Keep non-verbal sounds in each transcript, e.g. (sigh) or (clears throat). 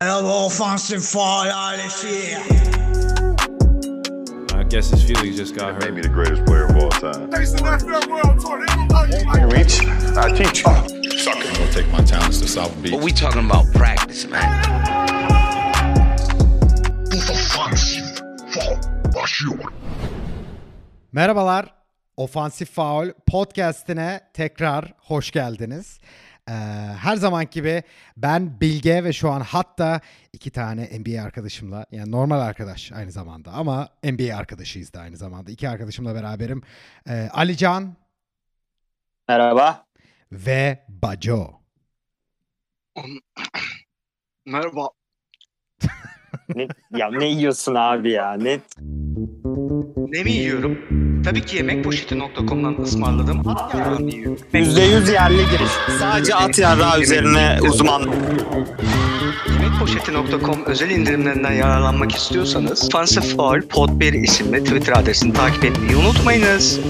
Offensive foul ailesi. I guess his feelings just got hurt. Maybe the greatest player of all time. Reach, I teach. Suck it. I'll take my talents to South Beach. But we talking about practice, man. Offensive foul başlıyor. Merhabalar. Ofansif Faul podcast'ine tekrar hoş geldiniz. Ee, her zaman gibi ben Bilge ve şu an hatta iki tane NBA arkadaşımla yani normal arkadaş aynı zamanda ama NBA arkadaşıyız da aynı zamanda. İki arkadaşımla beraberim. Ee, Ali Can Merhaba. ve Baco. (clears throat) Merhaba. Ne, ya ne yiyorsun abi ya? Ne Ne mi yiyorum? Tabii ki yemekpoşeti.com'dan ısmarladım. At yarrağını yiyorum. %100 yerli giriş. Sadece at yarrağı üzerine uzman. Yemekpoşeti.com özel indirimlerinden yararlanmak istiyorsanız Fancy Foul Pod 1 isimli Twitter adresini takip etmeyi unutmayınız.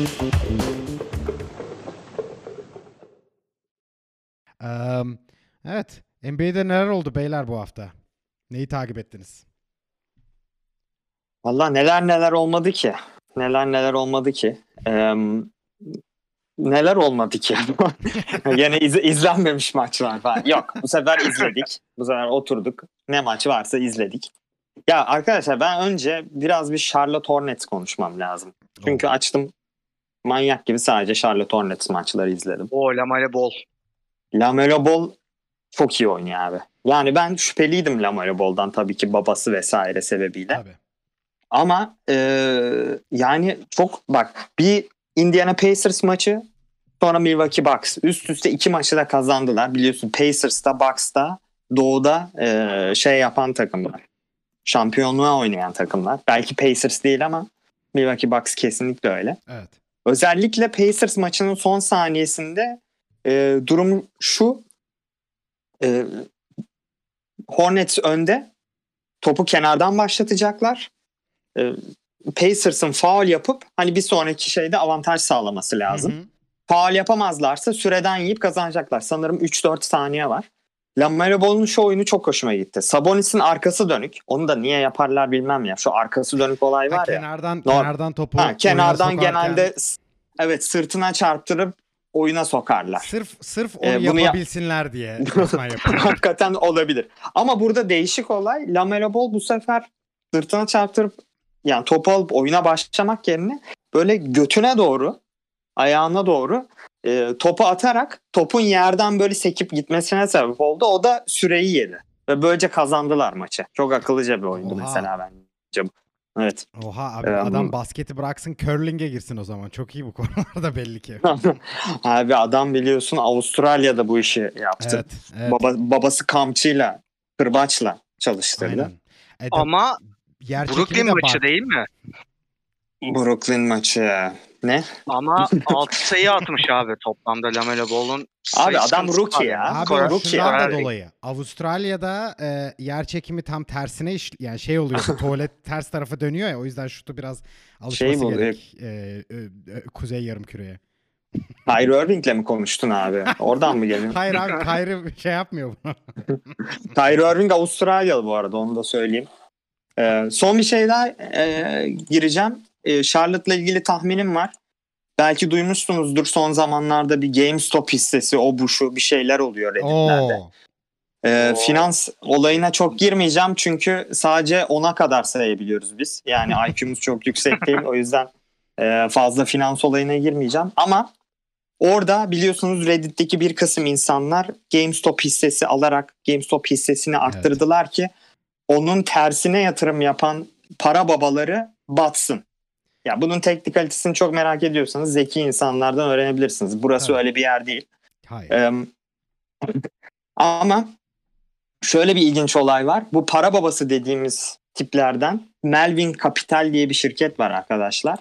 Ee, evet NBA'de neler oldu beyler bu hafta? Neyi takip ettiniz? Valla neler neler olmadı ki. Neler neler olmadı ki. Ee, neler olmadı ki. (laughs) Yine iz- izlenmemiş maçlar falan. Yok bu sefer izledik. Bu sefer oturduk. Ne maç varsa izledik. Ya arkadaşlar ben önce biraz bir Charlotte Hornets konuşmam lazım. Çünkü açtım manyak gibi sadece Charlotte Hornets maçları izledim. O Lamele Bol. Lamelo Ball çok iyi oynuyor abi. Yani ben şüpheliydim Lamelo Ball'dan tabii ki babası vesaire sebebiyle. Tabii. Ama e, yani çok bak bir Indiana Pacers maçı sonra Milwaukee Bucks. Üst üste iki maçı da kazandılar. Biliyorsun Pacers'ta Bucks'ta doğuda e, şey yapan takımlar. Şampiyonluğa oynayan takımlar. Belki Pacers değil ama Milwaukee Bucks kesinlikle öyle. Evet. Özellikle Pacers maçının son saniyesinde e, durum şu. E, Hornets önde. Topu kenardan başlatacaklar. E, Pacers'ın faul yapıp hani bir sonraki şeyde avantaj sağlaması lazım. Hı hı. Faul yapamazlarsa süreden yiyip kazanacaklar. Sanırım 3-4 saniye var. Lamelo Ball'un şu oyunu çok hoşuma gitti. Sabonis'in arkası dönük. Onu da niye yaparlar bilmem ya. Şu arkası dönük olay Ha, var ya. kenardan Norm- kenardan topu Ha, kenardan sokarken- genelde evet sırtına çarptırıp oyuna sokarlar. Sırf sırf onu Ee, bunu ya- yapabilsinler diye (laughs) resmen yapıyor. Hakikaten olabilir. Ama burada değişik olay Lamelo Ball bu sefer sırtına çarptırıp yani topu alıp oyuna başlamak yerine böyle götüne doğru ayağına doğru e, topu atarak topun yerden böyle sekip gitmesine sebep oldu. O da süreyi yedi. Ve böylece kazandılar maçı. Çok akıllıca bir oyundu Oha. mesela bence. bu. Evet. Oha abi Ee, adam bu- basketi bıraksın curling'e girsin o zaman. Çok iyi bu (laughs) konularda belli ki. (laughs) Abi adam biliyorsun Avustralya'da bu işi yaptı. evet. evet. Baba, babası kamçıyla, kırbaçla çalıştırdı. Aynen. E, Ama yer Brooklyn de maçı bak- değil mi? Brooklyn maçı. Ne? Ama 6 sayı atmış abi toplamda Lamelo Ball'un. Abi adam rookie ya. Abi Skorer- rookie da dolayı. Avustralya'da e, yer çekimi tam tersine iş yani şey oluyor. (laughs) tuvalet ters tarafa dönüyor ya o yüzden şutu biraz alışması Şey gerek. E, e, e, kuzey yarım küreye. (laughs) Kyrie Irving'le mi konuştun abi? Oradan mı geliyor? (laughs) Hayır abi Kyrie şey yapmıyor bunu. Kyrie Irving Avustralyalı bu arada onu da söyleyeyim. Ee, son bir şey daha e, gireceğim. Ee, Charlotte'la ilgili tahminim var. Belki duymuşsunuzdur son zamanlarda bir GameStop hissesi o bu şu bir şeyler oluyor Reddit'lerde. Oo. Ee, Oo. finans olayına çok girmeyeceğim çünkü sadece ona kadar sayabiliyoruz biz. Yani (laughs) IQ'muz çok yüksek değil o yüzden e, fazla finans olayına girmeyeceğim. Ama orada biliyorsunuz Reddit'teki bir kısım insanlar GameStop hissesi alarak GameStop hissesini arttırdılar ki onun tersine yatırım yapan para babaları batsın. Ya bunun teknikalitesini çok merak ediyorsanız zeki insanlardan öğrenebilirsiniz. Burası Evet. öyle bir yer değil. Hayır. Ee, ama şöyle bir ilginç olay var. Bu para babası dediğimiz tiplerden Melvin Capital diye bir şirket var arkadaşlar.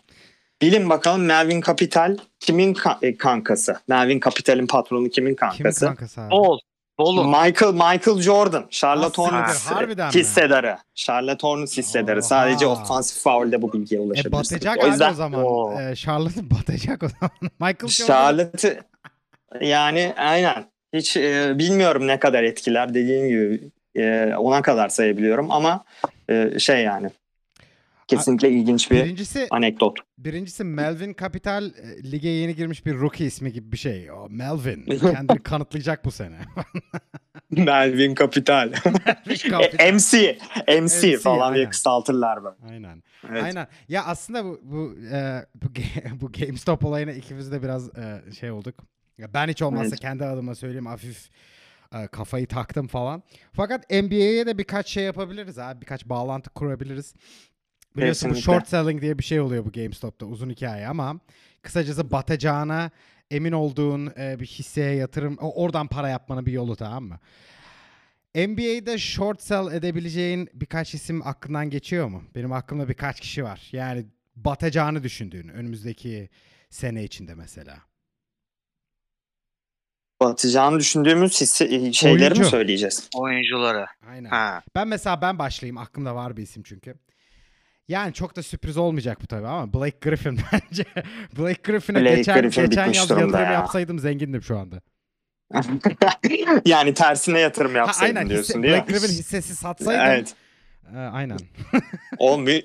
Bilin bakalım Melvin Capital kimin ka- e, kankası? Melvin Capital'in patronu kimin Kimin kankası? kankası abi? Bol. Bol'un. Michael Michael Jordan, Charlotte Hornets hissedarı. Charlotte Hornets hissedarı. Sadece offensive foul'de bu bilgiye E ulaşabilirsiniz. batacak o abi yüzden o zaman. Oo. E, Charlotte (laughs) batacak o zaman. Michael Jordan. Charlotte yani aynen. Hiç e, bilmiyorum ne kadar etkiler dediğim gibi. e, ona kadar sayabiliyorum ama e, şey yani kesinlikle ilginç bir Birincisi anekdot. Birincisi Melvin Capital e, lige yeni girmiş bir rookie ismi gibi bir şey. O Melvin (laughs) kendini kanıtlayacak bu sene. (laughs) Melvin Capital. MC, MC, MC, falan diye kısaltırlar böyle. Aynen. Evet. Aynen. Ya aslında bu bu e, bu, (laughs) bu GameStop olayına ikimiz de biraz e, şey olduk. Ya ben hiç olmazsa Evet. kendi adıma söyleyeyim hafif e, kafayı taktım falan. Fakat NBA'ye de birkaç şey yapabiliriz abi. Birkaç bağlantı kurabiliriz. Biliyorsun bu Kesinlikle. short selling diye bir şey oluyor bu GameStop'ta uzun hikaye ama kısacası batacağına emin olduğun e, bir hisseye yatırım oradan para yapmanın bir yolu tamam mı? NBA'de short sell edebileceğin birkaç isim aklından geçiyor mu? Benim aklımda birkaç kişi var. Yani batacağını düşündüğün önümüzdeki sene içinde mesela. Batacağını düşündüğümüz hissi, şeyleri Oyuncu. mi söyleyeceğiz? Oyuncuları. Aynen. Ha. Ben mesela ben başlayayım. Aklımda var bir isim çünkü. Yani çok da sürpriz olmayacak bu tabii ama Blake Griffin (laughs) bence. Blake Griffin'e Blake geçen, Griffin geçen yaz yatırım ya. yapsaydım zengindim şu anda. (laughs) yani tersine yatırım Ha, yapsaydın aynen. diyorsun Hisse, değil Blake mi? Griffin hissesi satsaydım. Evet. e, aynen. (laughs) Olmuyor.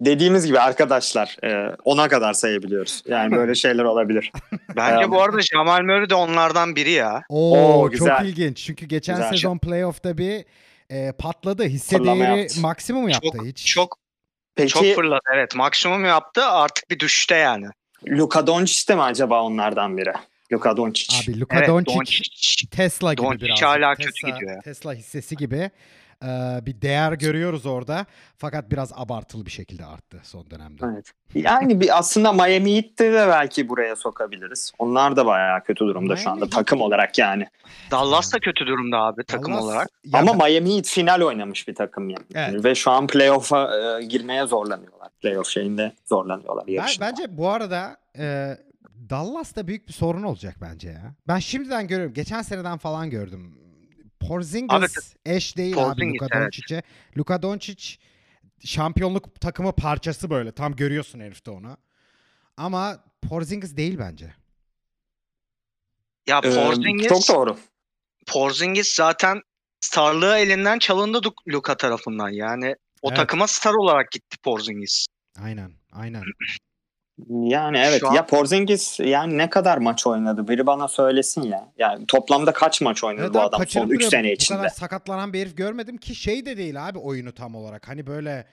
Dediğimiz gibi arkadaşlar e, ona kadar sayabiliyoruz. Yani böyle şeyler olabilir. Bence Ee, bu arada Jamal Murray de onlardan biri ya. Oo, Oo, çok güzel. ilginç. Çünkü geçen Güzel. sezon playoff'ta bir e, patladı. Hisse Fırlama değeri yaptı. maksimum yaptı Çok hiç. çok Peki çok fırladı. Evet maksimum yaptı artık bir düşüşte yani. Luka Doncic de mi acaba onlardan biri? Luka Doncic. Abi Luka Evet, Doncic, Doncic. Tesla gibi Doncic biraz. hala Tesla, kötü gidiyor ya. Tesla hissesi gibi e, bir değer görüyoruz orada. Fakat biraz abartılı bir şekilde arttı son dönemde. Evet. Yani bir aslında Miami Heat'te de belki buraya sokabiliriz. Onlar da bayağı kötü durumda şu Miami anda Heat- takım olarak yani. Dallas da kötü durumda abi takım Dallas- olarak. Ya Ama Miami Heat final oynamış bir takım yani. Evet. Ve şu an playoff'a e, girmeye zorlanıyorlar. Playoff şeyinde zorlanıyorlar Ben, bence bu arada e, Dallas'ta büyük bir sorun olacak bence ya. Ben şimdiden görüyorum. Geçen seneden falan gördüm. Porzingis Abi, eş değil abi Porzingis, Luka evet. Doncic'e. Luka Doncic şampiyonluk takımı parçası böyle. Tam görüyorsun herifte onu. Ama Porzingis değil bence. Ya Ee, Porzingis, çok doğru. Porzingis zaten starlığı elinden çalındı Lu- Luka tarafından. Yani o Evet. takıma star olarak gitti Porzingis. Aynen, aynen. (clears throat) Yani evet. Şu an- Ya Porzingis yani ne kadar maç oynadı? Biri bana söylesin ya. Yani toplamda kaç maç oynadı Evet bu adam son 3 duruyor. sene Bu içinde? kadar sakatlanan bir herif görmedim ki şey de değil abi oyunu tam olarak. Hani böyle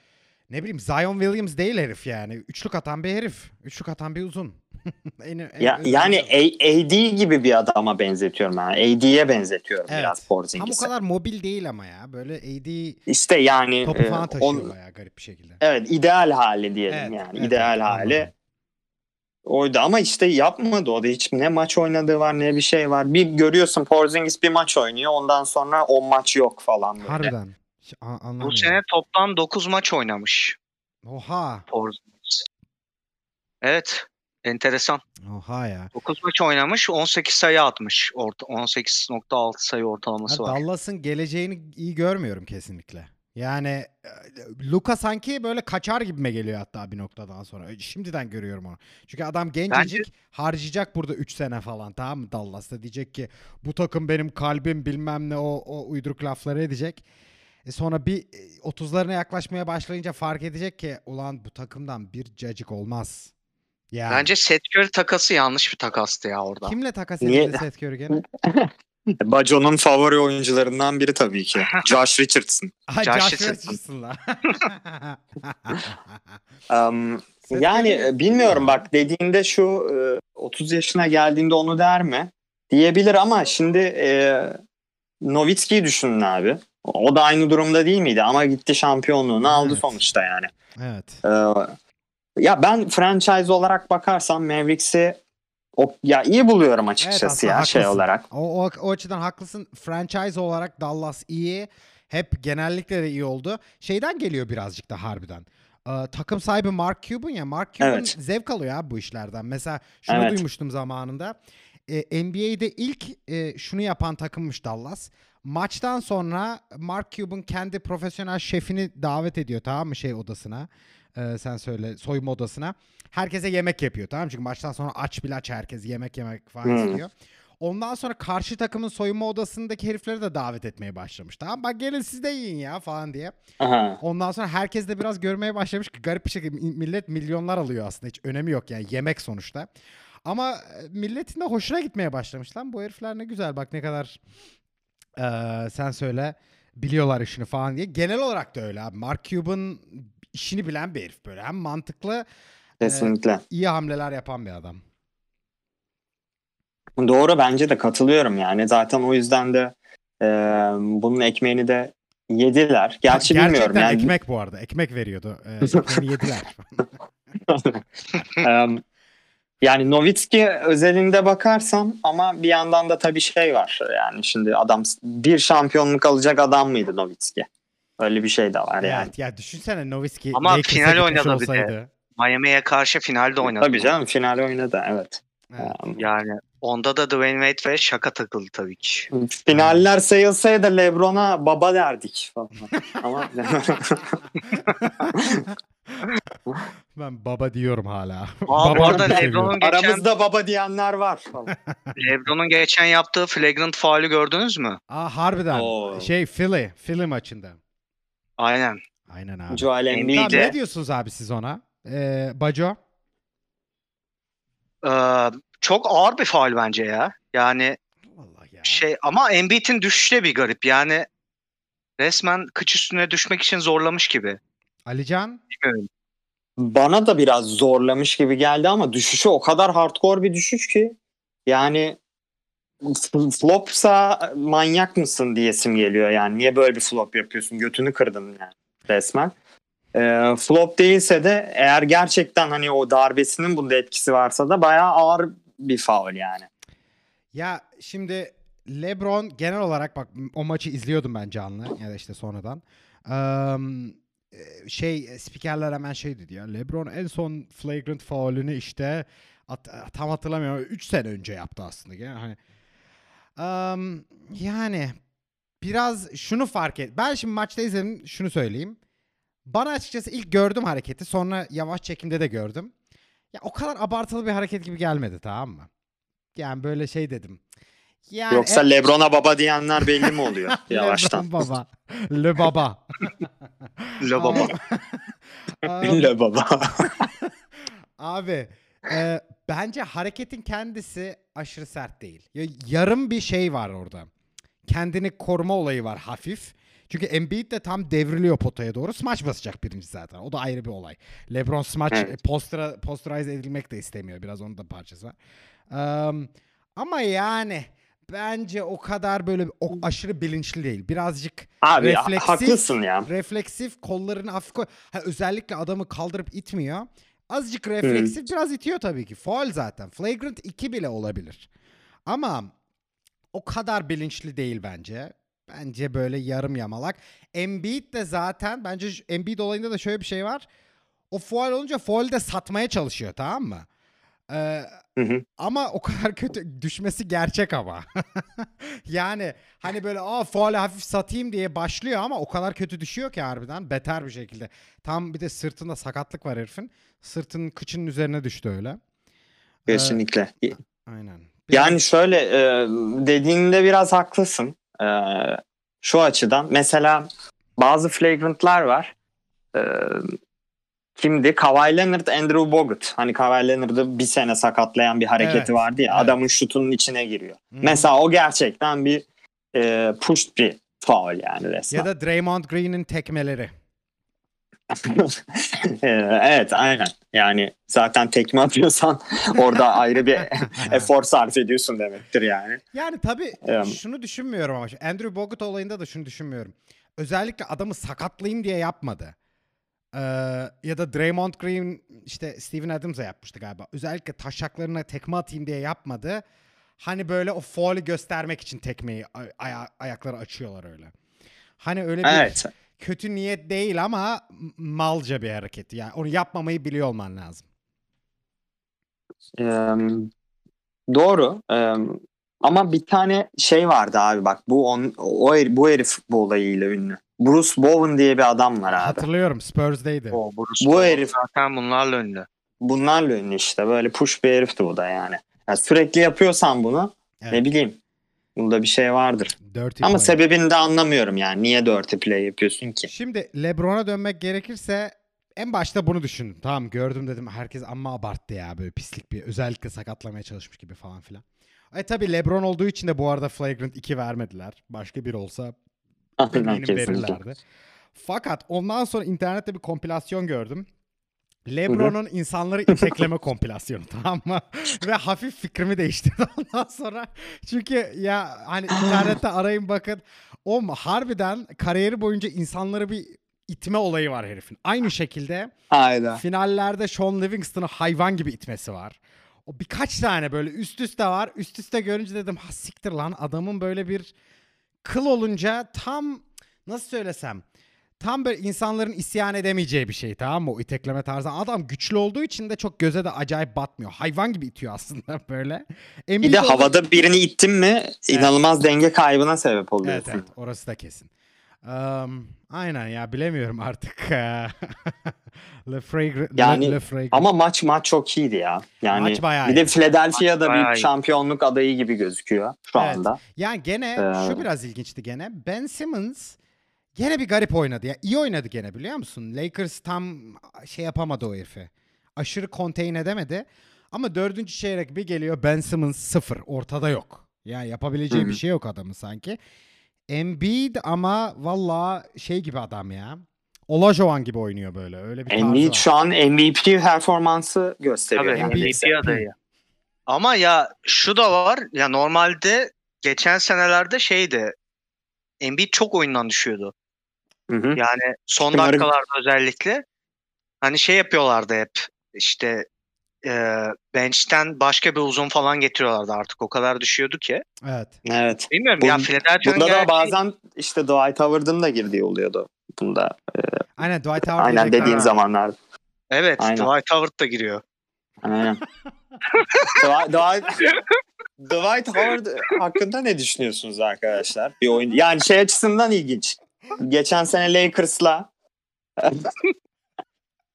ne bileyim Zion Williams değil herif yani. Üçlük atan bir herif. Üçlük atan bir uzun. (laughs) En- en- Ya, en- yani A- AD gibi bir adama benzetiyorum ben. AD'ye benzetiyorum Evet. biraz Tam o Porzingis'i. kadar mobil değil ama ya. Böyle AD İşte yani topu e, falan taşıyor on- bayağı garip bir şekilde. evet ideal hali diyelim Evet, yani. evet, ideal evet, hali anladım. Oydu ama işte yapmadı o da hiç ne maç oynadığı var ne bir şey var. Bir görüyorsun Porzingis bir maç oynuyor ondan sonra o maç yok falan böyle. Harbiden. A-. Bu sene toplam 9 maç oynamış Oha. Porzingis. Evet. Enteresan. Oha ya. 9 maç oynamış 18 sayı atmış. Orta, 18.6 sayı ortalaması Ha, var. Dallas'ın geleceğini iyi görmüyorum kesinlikle. Yani e, Luka sanki böyle kaçar gibime geliyor hatta bir noktadan sonra. E, Şimdiden görüyorum onu. Çünkü adam gencecik harcayacak burada 3 sene falan tamam mı Dallas'ta diyecek ki bu takım benim kalbim bilmem ne o, o uyduruk lafları edecek. E sonra bir e, 30'larına yaklaşmaya başlayınca fark edecek ki ulan bu takımdan bir cacık olmaz. Yani. Bence Seth Curry takası yanlış bir takastı ya orada. Kimle takas edildi Seth Curry gene? (laughs) Baco'nun favori oyuncularından biri tabii ki. (laughs) Josh Richardson. Josh Josh Richardson. Um, (laughs) yani e, bilmiyorum bak dediğinde şu e, 30 yaşına geldiğinde onu der mi? Diyebilir ama şimdi e, Nowitzki'yi düşünün abi. O da aynı durumda değil miydi? Ama gitti şampiyonluğunu aldı Evet. sonuçta yani. Evet. Ee, ya ben franchise olarak bakarsam Mavericks'i o, ya iyi buluyorum açıkçası aslında ya şey haklısın. olarak. O, o, o açıdan haklısın. Franchise olarak Dallas iyi. Hep genellikle de iyi oldu. Şeyden geliyor birazcık da harbiden. Ee, takım sahibi Mark Cuban ya. Mark Cuban Evet. zevk alıyor abi bu işlerden. Mesela şunu Evet. duymuştum zamanında. Ee, NBA'de ilk e, şunu yapan takımmış Dallas. Maçtan sonra Mark Cuban kendi profesyonel şefini davet ediyor tamam mı şey odasına. Ee, sen söyle soyunma odasına. Herkese yemek yapıyor tamam mı? Çünkü maçtan sonra aç bile aç herkes yemek yemek falan Hmm. istiyor. Ondan sonra karşı takımın soyunma odasındaki herifleri de davet etmeye başlamış. Tamam bak gelin siz de yiyin ya falan diye. Aha. Ondan sonra herkes de biraz görmeye başlamış ki garip bir şekilde millet milyonlar alıyor aslında. Hiç önemi yok yani yemek sonuçta. Ama e, milletin de hoşuna gitmeye başlamış lan. Bu herifler ne güzel bak ne kadar eee, sen söyle biliyorlar işini falan diye. Genel olarak da öyle abi. Mark Cuban işini bilen bir herif böyle. Hem mantıklı Kesinlikle. iyi hamleler yapan bir adam. Doğru bence de katılıyorum yani. Zaten o yüzden de e, bunun ekmeğini de yediler. Gerçi Gerçekten bilmiyorum yani. ekmek bu arada. Ekmek veriyordu. (laughs) Ekmeğini yediler. (laughs) Em, yani Novitski özelinde bakarsam ama bir yandan da tabii şey var. Yani şimdi adam bir şampiyonluk alacak adam mıydı Novitski? Öyle bir şey de var yani. Evet, ya düşünsene Nowitzki Ama Lakers'a final oynadı bir de. Miami'ye karşı finalde oynadı. Tabii canım final oynadı evet. Evet. Em, Yani onda da Dwayne Wade ve şaka takıldı tabii ki. Finaller sayılsaydı Lebron'a baba derdik falan. (laughs) Ama (laughs) ben baba diyorum hala. Aa, seviyorum. LeBron'un geçen, aramızda baba diyenler var falan. (laughs) LeBron'un geçen yaptığı flagrant faulü gördünüz mü? Aa harbiden. Oo. Şey Philly. Philly maçında. Aynen. Aynen abi. Joel Embiid. Tamam, ne diyorsunuz abi siz ona? Ee, Baco? Ee, çok ağır bir faul bence ya. Yani Vallahi ya. şey ama Embiid'in düşüşü de bir garip. Yani resmen kıç üstüne düşmek için zorlamış gibi. Alican? Bilmiyorum. Bana da biraz zorlamış gibi geldi ama düşüşü o kadar hardcore bir düşüş ki yani flopsa manyak mısın diyesim geliyor yani. Niye böyle bir flop yapıyorsun? Götünü kırdın yani resmen. Ee, flop değilse de eğer gerçekten hani o darbesinin bunda etkisi varsa da bayağı ağır bir faul yani. Ya şimdi LeBron genel olarak bak o maçı izliyordum ben canlı ya da işte sonradan. Eee, şey spikerler hemen şey dedi ya LeBron en son flagrant faulünü işte at- tam hatırlamıyorum 3 sene önce yaptı aslında. Yani hani Eee, yani biraz şunu fark et. Ben şimdi maçta izledim şunu söyleyeyim. Bana açıkçası ilk gördüm hareketi sonra yavaş çekimde de gördüm. Ya o kadar abartılı bir hareket gibi gelmedi tamam mı? Yani böyle şey dedim. Yani Yoksa e- Lebron'a baba diyenler belli mi oluyor (laughs) yavaştan? Lebron baba. Le baba. (laughs) Le baba. (laughs) Le baba. Abi e, bence hareketin kendisi aşırı sert değil. Ya, yarım bir şey var orada. Kendini koruma olayı var hafif. Çünkü Embiid de tam devriliyor potaya doğru. Smaç basacak birinci zaten. O da ayrı bir olay. LeBron smaç Evet. postera, posterize edilmek de istemiyor. Biraz onun da parçası var. Eee, ama yani bence o kadar böyle o aşırı bilinçli değil. Birazcık Abi Refleksif. haklısın ya. refleksif kollarını hafif koy. Ha, özellikle adamı kaldırıp itmiyor. Azıcık refleksif biraz itiyor tabii ki. Faul zaten. Flagrant 2 bile olabilir. Ama o kadar bilinçli değil bence. Bence böyle yarım yamalak. Embiid de zaten bence Embiid olayında da şöyle bir şey var. O faul olunca faul de satmaya çalışıyor tamam mı? Ee, Hı hı. ama o kadar kötü düşmesi gerçek ama. (laughs) yani hani böyle aa faulü hafif satayım diye başlıyor ama o kadar kötü düşüyor ki harbiden beter bir şekilde. Tam bir de sırtında sakatlık var herifin. Sırtının kıçının üzerine düştü öyle. Kesinlikle. Aynen. Yani şöyle e, dediğinde biraz haklısın. E, şu açıdan mesela bazı flagrantlar var. E, kimdi? Kawhi Leonard, Andrew Bogut. Hani Kawhi Leonard'ı bir sene sakatlayan bir hareketi Evet, vardı ya. evet. Adamın şutunun içine giriyor. Hı. Mesela o gerçekten bir e, push bir faul yani resmen. ya da Draymond Green'in tekmeleri. (laughs) E, evet aynen. Yani zaten tekme atıyorsan (laughs) orada ayrı bir (laughs) efor sarf ediyorsun demektir yani. Yani tabii Evet. şunu düşünmüyorum ama. Andrew Bogut olayında da şunu düşünmüyorum. Özellikle adamı sakatlayayım diye yapmadı. Ee, ya da Draymond Green işte Steven Adams'a yapmıştı galiba. Özellikle taşaklarına tekme atayım diye yapmadı. Hani böyle o faulü göstermek için tekmeyi ay- aya- ayakları açıyorlar öyle. Hani öyle bir Evet. kötü niyet değil ama malca bir hareket. Yani onu yapmamayı biliyor olman lazım. Eee, doğru. Eee, ama bir tane şey vardı abi bak bu on, o her- bu herif bu olayıyla ünlü. Bruce Bowen diye bir adam var abi. Hatırlıyorum Spurs'deydi. O Bruce Bu Bowen herif- zaten bunlarla ünlü. Bunlarla ünlü işte böyle push bir herifti bu da yani. Yani sürekli yapıyorsan bunu Evet. Ne bileyim. Bunda bir şey vardır. Dirty Ama play. sebebini de anlamıyorum yani. Niye dirty play yapıyorsun ki? Şimdi LeBron'a dönmek gerekirse en başta bunu düşündüm. Tamam gördüm dedim herkes amma abarttı ya böyle pislik bir özellikle sakatlamaya çalışmış gibi falan filan. E tabi LeBron olduğu için de bu arada Flagrant 2 vermediler. Başka bir olsa Aynen, eminim verirlerdi. Fakat ondan sonra internette bir kompilasyon gördüm. LeBron'un insanları itekleme (laughs) kompilasyonu tamam mı? Ve hafif fikrimi değiştirdi (laughs) ondan sonra. Çünkü ya hani internette arayın bakın. O harbiden kariyeri boyunca insanları bir itme olayı var herifin. Aynı şekilde Hayda. finallerde Sean Livingston'ı hayvan gibi itmesi var. O birkaç tane böyle üst üste var. Üst üste görünce dedim ha siktir lan adamın böyle bir kıl olunca tam nasıl söylesem tam böyle insanların isyan edemeyeceği bir şey tamam mı o itekleme tarzı. Adam güçlü olduğu için de çok göze de acayip batmıyor. Hayvan gibi itiyor aslında (laughs) böyle. Bir Embiid de havada birini ittin mi inanılmaz denge kaybına sebep oluyorsun. Evet evet orası da kesin. Um, aynen ya bilemiyorum artık. (laughs) Le Fragrant. Yani Le Fragrant. Ama maç maç çok iyiydi ya. Yani Maç bayağı bir de. Philadelphia'da bir iyi. şampiyonluk adayı gibi gözüküyor şu Evet. anda. Yani gene Ee, şu biraz ilginçti gene. Ben Simmons gene bir garip oynadı. Ya iyi oynadı gene biliyor musun? Lakers tam şey yapamadı o herifi. Aşırı contain edemedi. Ama dördüncü çeyrek bir geliyor Ben Simmons sıfır. Ortada yok. Yani yapabileceği Hı bir şey yok adamın sanki. Embiid ama valla şey gibi adam ya. Olajuwon gibi oynuyor böyle. Öyle bir tarzı Embiid şu an MVP performansı gösteriyor. Tabii neredeyse. MVP adayı. Ama ya şu da var. Ya normalde geçen senelerde şeydi. Embiid çok oyundan düşüyordu. Hı hı. Yani son dakikalarda özellikle hani şey yapıyorlardı hep işte e, bench'ten başka bir uzun falan getiriyorlardı artık o kadar düşüyordu ki. Evet. Evet. Bilmiyorum Bun- ya Philadelphia'nın Bunda da bazen işte Dwight Howard'ın da girdiği oluyordu. Bunda Aynen Dwight Howard aynen dediğin Ha. zamanlar. Evet Aynen. Dwight Howard da giriyor. Aynen. (laughs) Dwight, Dwight, Dwight Howard hakkında ne düşünüyorsunuz arkadaşlar? Bir oyun. Yani şey açısından ilginç. Geçen sene Lakers'la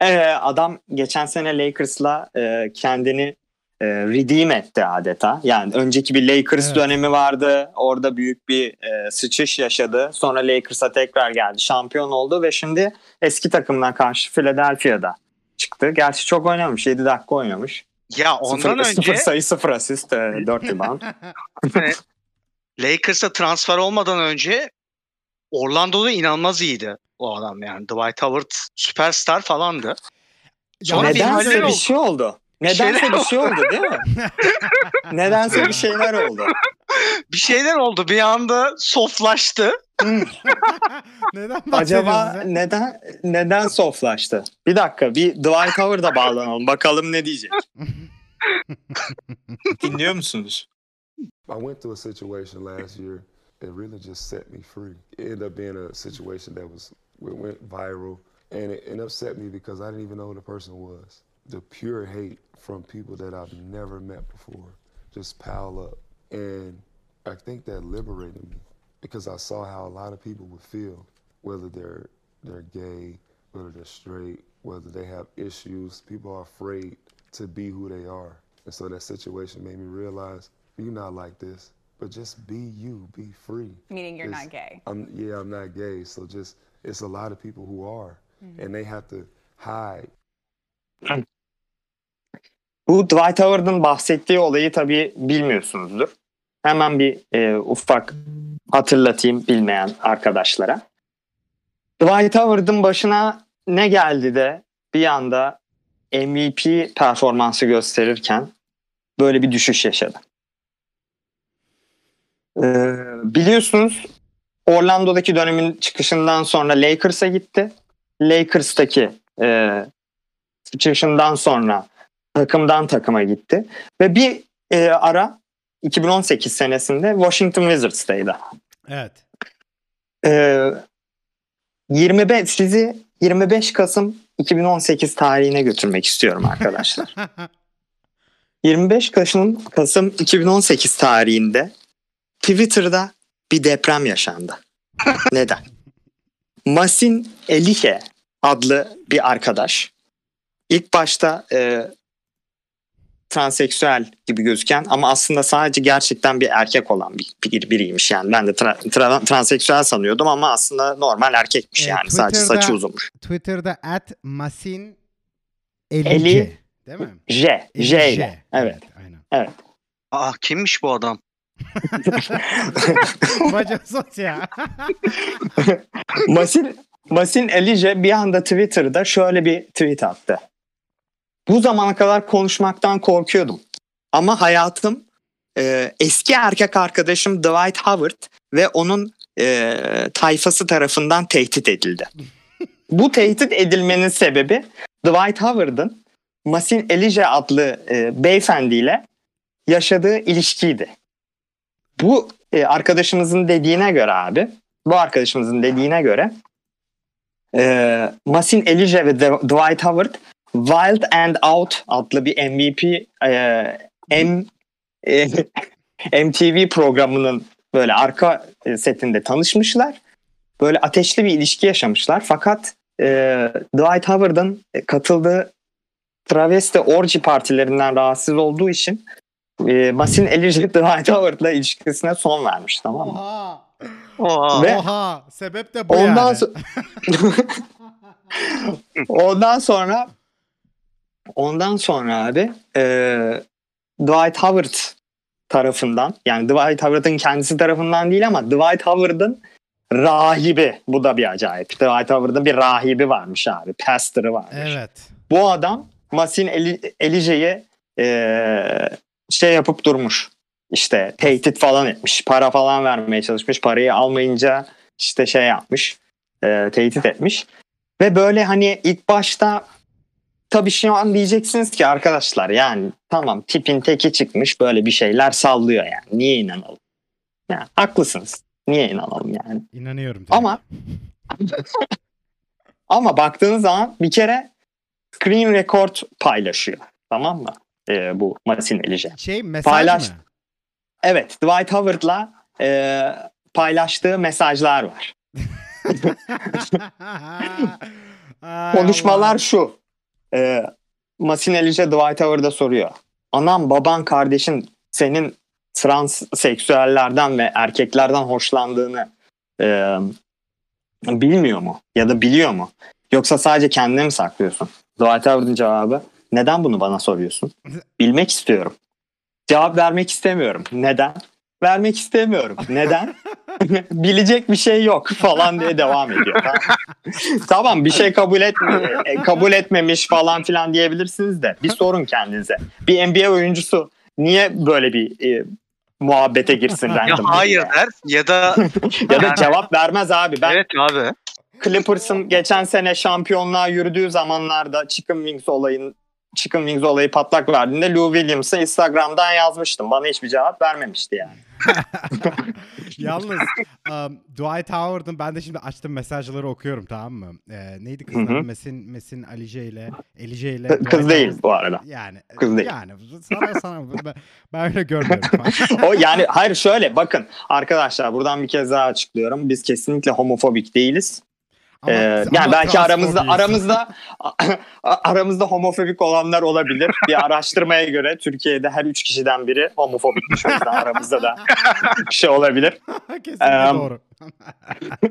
Ee, adam geçen sene Lakers'la e, kendini e, redeem etti adeta. Yani önceki bir Lakers Evet. dönemi vardı. Orada büyük bir e, sıçış yaşadı. Sonra Lakers'a tekrar geldi. Şampiyon oldu ve şimdi eski takımına karşı Philadelphia'da çıktı. Gerçi çok oynamış. 7 dakika oynamış. Ya ondan sıfır, önce sıfır sayı sıfır asist. E, 4 rebound. (laughs) hani Lakers'a transfer olmadan önce Orlando'da inanılmaz iyiydi o adam yani. Dwight Howard süperstar falandı. Sonra bir Nedense bir oldu. şey oldu. Nedense şeyler bir şey oldu değil mi? (laughs) Nedense bir şeyler oldu. Bir şeyler oldu bir anda softlaştı. (laughs) Neden Acaba ya? neden neden softlaştı? Bir dakika bir Dwight Howard'a bağlanalım. Bakalım ne diyecek. (laughs) Dinliyor musunuz? I went through a situation last year that really just set me free. It ended up being a situation that was it went viral, and it, it upset me because I didn't even know who the person was. The pure hate from people that I've never met before just piled up, and I think that liberated me because I saw how a lot of people would feel, whether they're they're gay, whether they're straight, whether they have issues. People are afraid to be who they are, and so that situation made me realize you're not like this, but just be you, be free. Meaning you're It's- not gay. I'm yeah, I'm not gay. So just it's a lot of people who are, and they have to hide. Bu Dwight Howard'ın bahsettiği olayı tabii bilmiyorsunuzdur. Hemen bir e, ufak hatırlatayım bilmeyen arkadaşlara. Dwight Howard'ın başına ne geldi de bir anda MVP performansı gösterirken böyle bir düşüş yaşadı. Ee, biliyorsunuz Orlando'daki dönemin çıkışından sonra Lakers'a gitti. Lakers'taki e, çıkışından sonra takımdan takıma gitti. Ve bir e, ara 2018 senesinde Washington Wizards'taydı. Evet. Ee, 25 sizi 25 Kasım 2018 tarihine götürmek istiyorum arkadaşlar. (laughs) 25 Kasım, Kasım 2018 tarihinde Twitter'da bir deprem yaşandı. (laughs) Neden? Masin Elihe adlı bir arkadaş ilk başta e, transseksüel gibi gözüken ama aslında sadece gerçekten bir erkek olan bir, bir biriymiş yani. Ben de tra- tra- transseksüel sanıyordum ama aslında normal erkekmiş Evet, yani. Sadece Twitter'da- saçı uzunmuş. Twitter'da at masin Eli- Elice. Değil mi? J, J ile. Evet. Aynen. Aa kimmiş bu adam? (laughs) Bacasız ya. Masin, Masin Elice bir anda Twitter'da şöyle bir tweet attı. Bu zamana kadar konuşmaktan korkuyordum. Ama hayatım e, eski erkek arkadaşım Dwight Howard ve onun e, tayfası tarafından tehdit edildi. (laughs) Bu tehdit edilmenin sebebi Dwight Howard'ın Masin Elice adlı e, beyefendiyle yaşadığı ilişkiydi. Bu e, arkadaşımızın dediğine göre abi, bu arkadaşımızın dediğine göre e, Masin Elice ve Dwight Howard Wild and Out adlı bir MVP e, M, e, (laughs) MTV programının böyle arka e, setinde tanışmışlar. Böyle ateşli bir ilişki yaşamışlar. Fakat e, Dwight Howard'ın katıldığı travesti orji partilerinden rahatsız olduğu için e, Masin Elice (laughs) Dwight Howard'la ilişkisine son vermiş tamam mı? Oha. Oha. Ve- Oha. Sebep de bu Ondan yani. sonra (laughs) Ondan sonra ondan sonra abi e, Dwight Howard tarafından yani Dwight Howard'ın kendisi tarafından değil ama Dwight Howard'ın rahibi bu da bir acayip. Dwight Howard'ın bir rahibi varmış abi. Pastor'ı varmış. Evet. Bu adam Masin Eli, Elice'yi e, şey yapıp durmuş. İşte tehdit falan etmiş. Para falan vermeye çalışmış. Parayı almayınca işte şey yapmış. E, tehdit etmiş. Ve böyle hani ilk başta tabii şu an diyeceksiniz ki arkadaşlar yani tamam tipin teki çıkmış böyle bir şeyler sallıyor yani. Niye inanalım? Yani haklısınız. Niye inanalım yani? İnanıyorum. Ama (laughs) ama baktığınız zaman bir kere screen record paylaşıyor. Tamam mı? Ee, bu Masin Elice. şey mesaj Paylaş- mı? Evet Dwight Howard'la e, paylaştığı mesajlar var. (laughs) Konuşmalar şu. E, Masin Elice Dwight Howard'a soruyor. Anam baban kardeşin senin transseksüellerden ve erkeklerden hoşlandığını e, bilmiyor mu? Ya da biliyor mu? Yoksa sadece kendine mi saklıyorsun? Dwight Howard'ın cevabı neden bunu bana soruyorsun? Bilmek istiyorum. Cevap vermek istemiyorum. Neden? Vermek istemiyorum. Neden? (laughs) Bilecek bir şey yok falan diye devam ediyor. Tamam, tamam bir şey kabul et e, kabul etmemiş falan filan diyebilirsiniz de bir sorun kendinize. Bir NBA oyuncusu niye böyle bir e, muhabbete girsin Ya hayır biriyle? der ya da (laughs) ya da cevap vermez abi. Ben evet abi. Clippers'ın geçen sene şampiyonluğa yürüdüğü zamanlarda Chicken Wings olayın Chicken Wings olayı patlak verdiğinde Lou Williams'a Instagram'dan yazmıştım. Bana hiçbir cevap vermemişti yani. (laughs) Yalnız um, Dwight Howard'ın ben de şimdi açtım mesajları okuyorum tamam mı? Ee, neydi kızın adı? Mesin Mesin Alice ile Elice ile Kız Dwight değil Howard- bu arada. Yani Kız değil. Yani sana sana ben, ben öyle görmüyorum. (laughs) O yani hayır şöyle bakın arkadaşlar buradan bir kez daha açıklıyorum. Biz kesinlikle homofobik değiliz. Ama- Ee, ama yani belki aramızda aramızda aramızda homofobik olanlar olabilir. Bir araştırmaya göre Türkiye'de her üç kişiden biri homofobikmiş. O yüzden aramızda da bir şey olabilir. (laughs) Kesinlikle doğru. (laughs)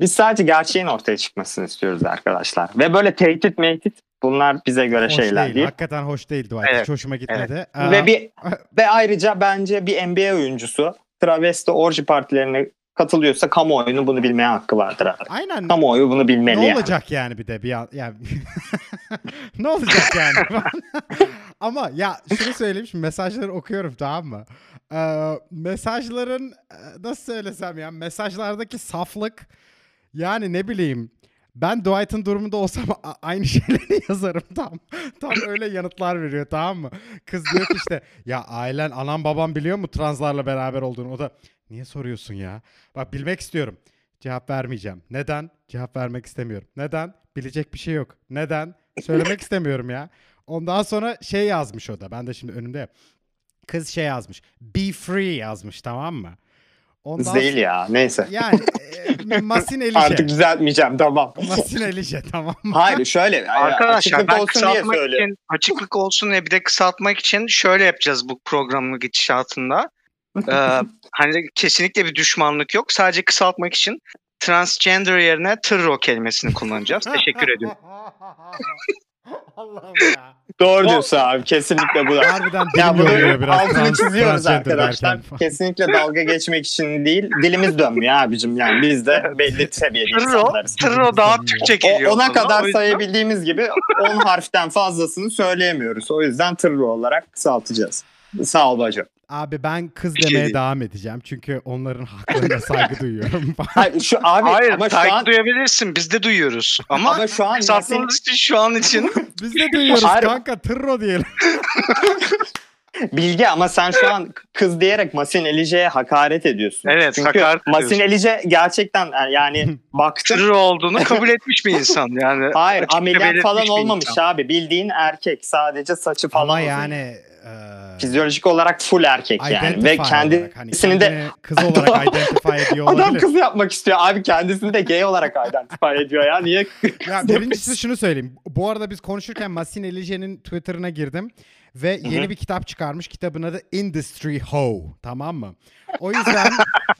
Biz sadece gerçeğin ortaya çıkmasını istiyoruz arkadaşlar. Ve böyle tehdit mehdit bunlar bize göre Hoş şeyler değil. değil. Hakikaten hoş değil Dwight. Evet. Hiç hoşuma gitmedi. Aa, Ve bir (laughs) ve ayrıca bence bir NBA oyuncusu travesti orji partilerine katılıyorsa kamuoyunun bunu bilmeye hakkı vardır abi. Aynen. Kamuoyu bunu bilmeli Ne yani. olacak yani bir de bir an, yani (laughs) ne olacak yani? (laughs) Ama ya şunu söyleyeyim şimdi mesajları okuyorum tamam mı? Ee, mesajların e, nasıl söylesem ya mesajlardaki saflık yani ne bileyim ben Dwight'ın durumunda olsam aynı (laughs) şeyleri yazarım tam. Tam öyle yanıtlar veriyor tamam mı? Kız diyor ki işte ya ailen anam babam biliyor mu translarla beraber olduğunu? O da niye soruyorsun ya? Bak bilmek istiyorum. Cevap vermeyeceğim. Neden? Cevap vermek istemiyorum. Neden? Bilecek bir şey yok. Neden? Söylemek (laughs) istemiyorum ya. Ondan sonra şey yazmış o da. Ben de şimdi önümde. Kız şey yazmış. Be free yazmış tamam mı? Ondan değil ya. Neyse. Yani (laughs) e, Masin Elişe. Artık düzeltmeyeceğim tamam. Masin Elişe tamam? Hayır şöyle. Arkadaşlar açıklık ben olsun diye kısaltmak söylüyorum. için, açıklık olsun diye bir de kısaltmak için şöyle yapacağız bu programın gidişatında. (laughs) Ee, hani kesinlikle bir düşmanlık yok. Sadece kısaltmak için transgender yerine tırro kelimesini kullanacağız. Teşekkür ediyorum. (laughs) (laughs) Allah'ım ya. Doğru diyorsun abi. Kesinlikle bu da. Harbiden Ya bunu biraz. altını çiziyoruz arkadaşlar. derken. Kesinlikle dalga geçmek için değil. Dilimiz dönmüyor abicim. Yani biz de belli seviyede insanlarız. tırro daha Türkçe geliyor. ona kadar sayabildiğimiz gibi 10 harften fazlasını söyleyemiyoruz. O yüzden tırro olarak kısaltacağız. Sağ ol bacım. Abi ben kız şey demeye değil. devam edeceğim. Çünkü onların haklarına (laughs) saygı duyuyorum. (laughs) Hayır, şu abi Hayır ama şu saygı an duyabilirsin. Biz de duyuyoruz. Ama, ama şu an kısaltmamız için şu an için (laughs) Biz de duyuyoruz Hayır. kanka tırro diyelim. Bilge ama sen şu an kız diyerek Masin Elice'ye hakaret ediyorsun. Evet, Çünkü hakaret Masin ediyorsun. Elice gerçekten yani baktım. tırro olduğunu kabul etmiş bir insan. Yani Hayır ameliyat falan olmamış insan. abi. Bildiğin erkek sadece saçı falan. Ama yani e, Fizyolojik olarak full erkek yani. Ve hani kendisini de kendini kız olarak identify ediyor (laughs) Adam olabilir. kız yapmak istiyor. Abi kendisini de gay olarak identify ediyor ya. Niye? (laughs) Ya birincisi şunu söyleyeyim. Bu arada biz konuşurken Masin Elice'nin Twitter'ına girdim ve yeni bir kitap çıkarmış. Kitabın adı Industry Ho. Tamam mı? O yüzden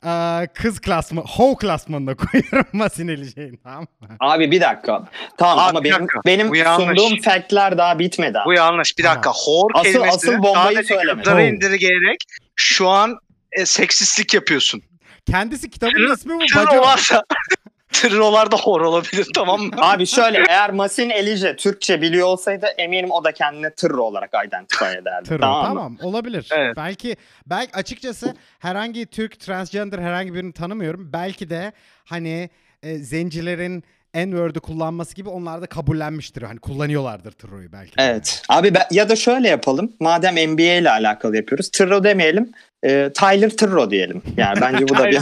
e, kız klasmanı, Ho klasmanına koyuyorum Masin Elice'yi. Tamam mı? Abi bir dakika. Tamam Abi ama bir benim dakika. benim Bu yanlış. sunduğum factler daha bitmedi. abi. Bu yanlış. Bir dakika. Hor Asıl- kelimesini asıl bombayı sadece söyleme. kızlara Ho. indirgeyerek şu an e, seksistlik yapıyorsun. Kendisi kitabın ismi bu. Bacı. Tırrolar Tırrolar da hor olabilir tamam mı? Abi şöyle eğer Masin Elice Türkçe biliyor olsaydı eminim o da kendini tırro olarak identify ederdi. Tırro. tamam, Tamam, mı? olabilir. Evet. Belki belki açıkçası herhangi Türk transgender herhangi birini tanımıyorum. Belki de hani e, zencilerin N-word'ü kullanması gibi onlar da kabullenmiştir. Hani kullanıyorlardır tırroyu belki. Evet. Abi ben, ya da şöyle yapalım. Madem NBA ile alakalı yapıyoruz. Tırro demeyelim. e, Tyler Tırro diyelim. Yani bence bu da bir...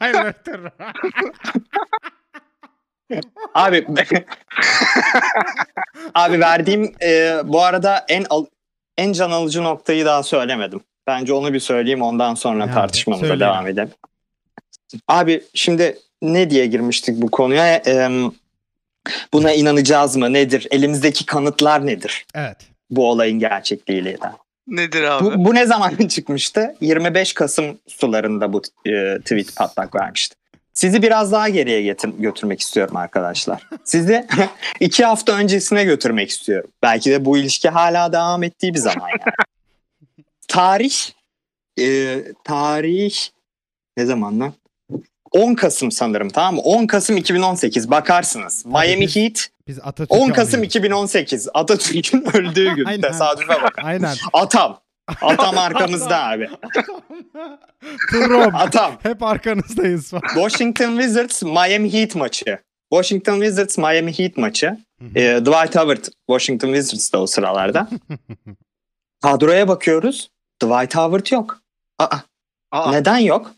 Tyler Tırro. (laughs) (laughs) Abi (laughs) abi verdiğim e, bu arada en al- en can alıcı noktayı daha söylemedim. Bence onu bir söyleyeyim ondan sonra Nerede? tartışmamıza Söyleyin. devam edelim. Abi şimdi ne diye girmiştik bu konuya? E, buna inanacağız mı? Nedir? Elimizdeki kanıtlar nedir? Evet. Bu olayın gerçekliğiyle. Nedir abi? Bu, bu ne zaman (laughs) çıkmıştı? 25 Kasım sularında bu e, tweet patlak vermişti. Sizi biraz daha geriye getir, götürmek istiyorum arkadaşlar. Sizi (laughs) iki hafta öncesine götürmek istiyorum. Belki de bu ilişki hala devam ettiği bir zaman yani. (laughs) tarih, e, tarih ne zaman lan? 10 Kasım sanırım tamam mı? 10 Kasım 2018 bakarsınız. Miami biz- Heat Biz Atatürk'ü 10 Kasım anıyoruz. 2018 Atatürk'ün (laughs) öldüğü gün. Aynen. Tesadüfe bak. Aynen. Atam. Atam arkamızda (laughs) abi. Tırrom. Atam. Hep arkanızdayız. Washington Wizards Miami Heat maçı. Washington Wizards Miami Heat maçı. Ee, Dwight Howard Washington Wizards'da o sıralarda. (laughs) Kadroya bakıyoruz. Dwight Howard yok. Aa, Aa, neden yok?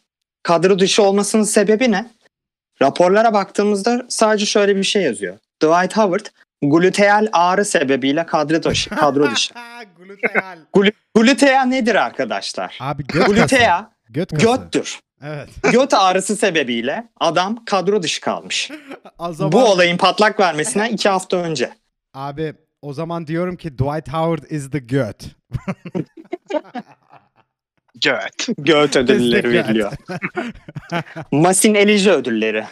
Kadro dışı olmasının sebebi ne? Raporlara baktığımızda sadece şöyle bir şey yazıyor. Dwight Howard gluteal ağrı sebebiyle kadro dışı. Kadro dışı. (laughs) Gluteal. Glu- Glutea nedir arkadaşlar? Abi göt kası. Glutea Göt kası. göttür. Evet. Göt ağrısı sebebiyle adam kadro dışı kalmış. (laughs) O zaman, Bu olayın patlak vermesine iki hafta önce. Abi o zaman diyorum ki Dwight Howard is the göt. (laughs) göt. Göt ödülleri veriliyor. (laughs) Masin Elice ödülleri.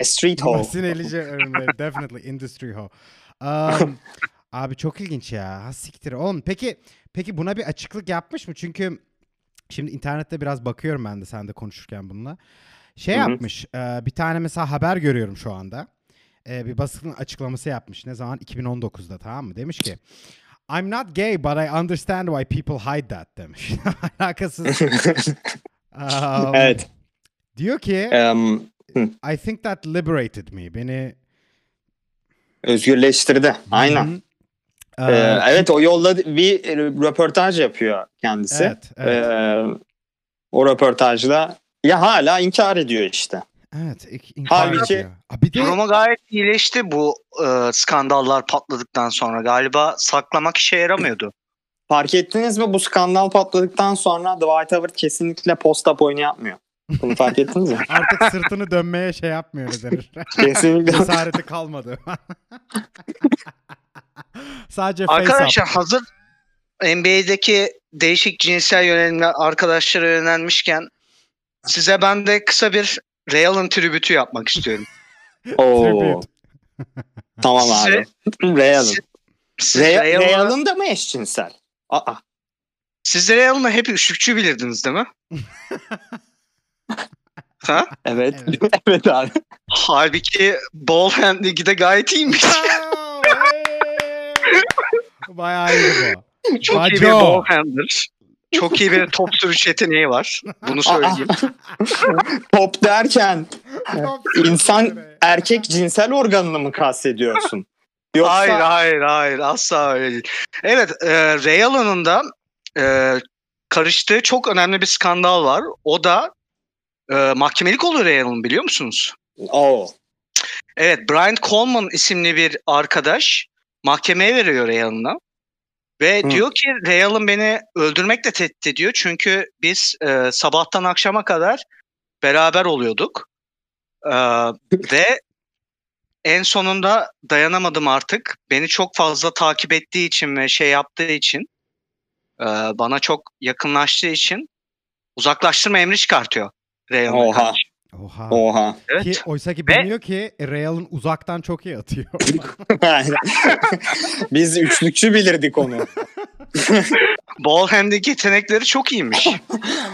A Street Hole. Masin Elice ürünleri. Definitely industry ho. Um, (laughs) abi çok ilginç ya. Ha siktir. Oğlum peki peki buna bir açıklık yapmış mı? Çünkü şimdi internette biraz bakıyorum ben de sen de konuşurken bununla. Şey Hı hı. yapmış. e, bir tane mesela haber görüyorum şu anda. E, bir basın açıklaması yapmış. Ne zaman? 2019'da tamam mı? Demiş ki I'm not gay but I understand why people hide that demiş. (laughs) Alakasız. (laughs) Um, evet. Diyor ki em, I think that liberated me. Beni özgürleştirdi. Aynen. Ee, Ee, evet o yolda bir röportaj yapıyor kendisi. Evet, evet. Ee, o röportajda ya hala inkar ediyor işte. Evet. inkar Halbuki- ediyor. Aa, Bir de Durumu gayet iyileşti bu e, skandallar patladıktan sonra. Galiba saklamak işe yaramıyordu. Fark ettiniz mi bu skandal patladıktan sonra Dwight Howard kesinlikle post-up oyunu yapmıyor. Bunu fark ettiniz mi? (laughs) Artık sırtını dönmeye şey yapmıyor ne denir. Kesinlikle. Cesareti kalmadı. (laughs) Sadece face Arkadaşlar up. hazır NBA'deki değişik cinsel yönelimli arkadaşlara yönelmişken size ben de kısa bir Real'ın tribütü yapmak istiyorum. Oo, (laughs) tamam abi. Real'ın. Siz Real, Real'ın da mı eşcinsel? Aa. siz Real'ını hep üçlükçü bilirdiniz değil mi? (laughs) ha? Evet. Evet. (laughs) Evet, abi. Halbuki Ball Hand Ligi'de gayet iyiymiş. Bayağı iyi bu. Çok iyi bir Baco. ball handler. Çok iyi bir top sürüş yeteneği var. Bunu söyleyeyim. (laughs) Top derken insan erkek cinsel organını mı kastediyorsun? (laughs) Yoksa Hayır hayır hayır asla öyle değil. Evet e, Real'ın da e, karıştığı çok önemli bir skandal var. O da e, mahkemelik oluyor Real'ın biliyor musunuz? Oo. Evet Brian Coleman isimli bir arkadaş mahkemeye veriyor Real'ına. Ve Hı. diyor ki Real'ın beni öldürmekle tehdit ediyor. Çünkü biz e, sabahtan akşama kadar beraber oluyorduk. E, (laughs) ve en sonunda dayanamadım artık. Beni çok fazla takip ettiği için ve şey yaptığı için e, bana çok yakınlaştığı için uzaklaştırma emri çıkartıyor. Real'ın Oha. karşı. Oha. Oha. Evet. Ki oysa ki Ve- bilmiyor ki Real'ın uzaktan çok iyi atıyor. (laughs) Biz üçlükçü bilirdik onu. (laughs) Ball handling yetenekleri çok iyiymiş.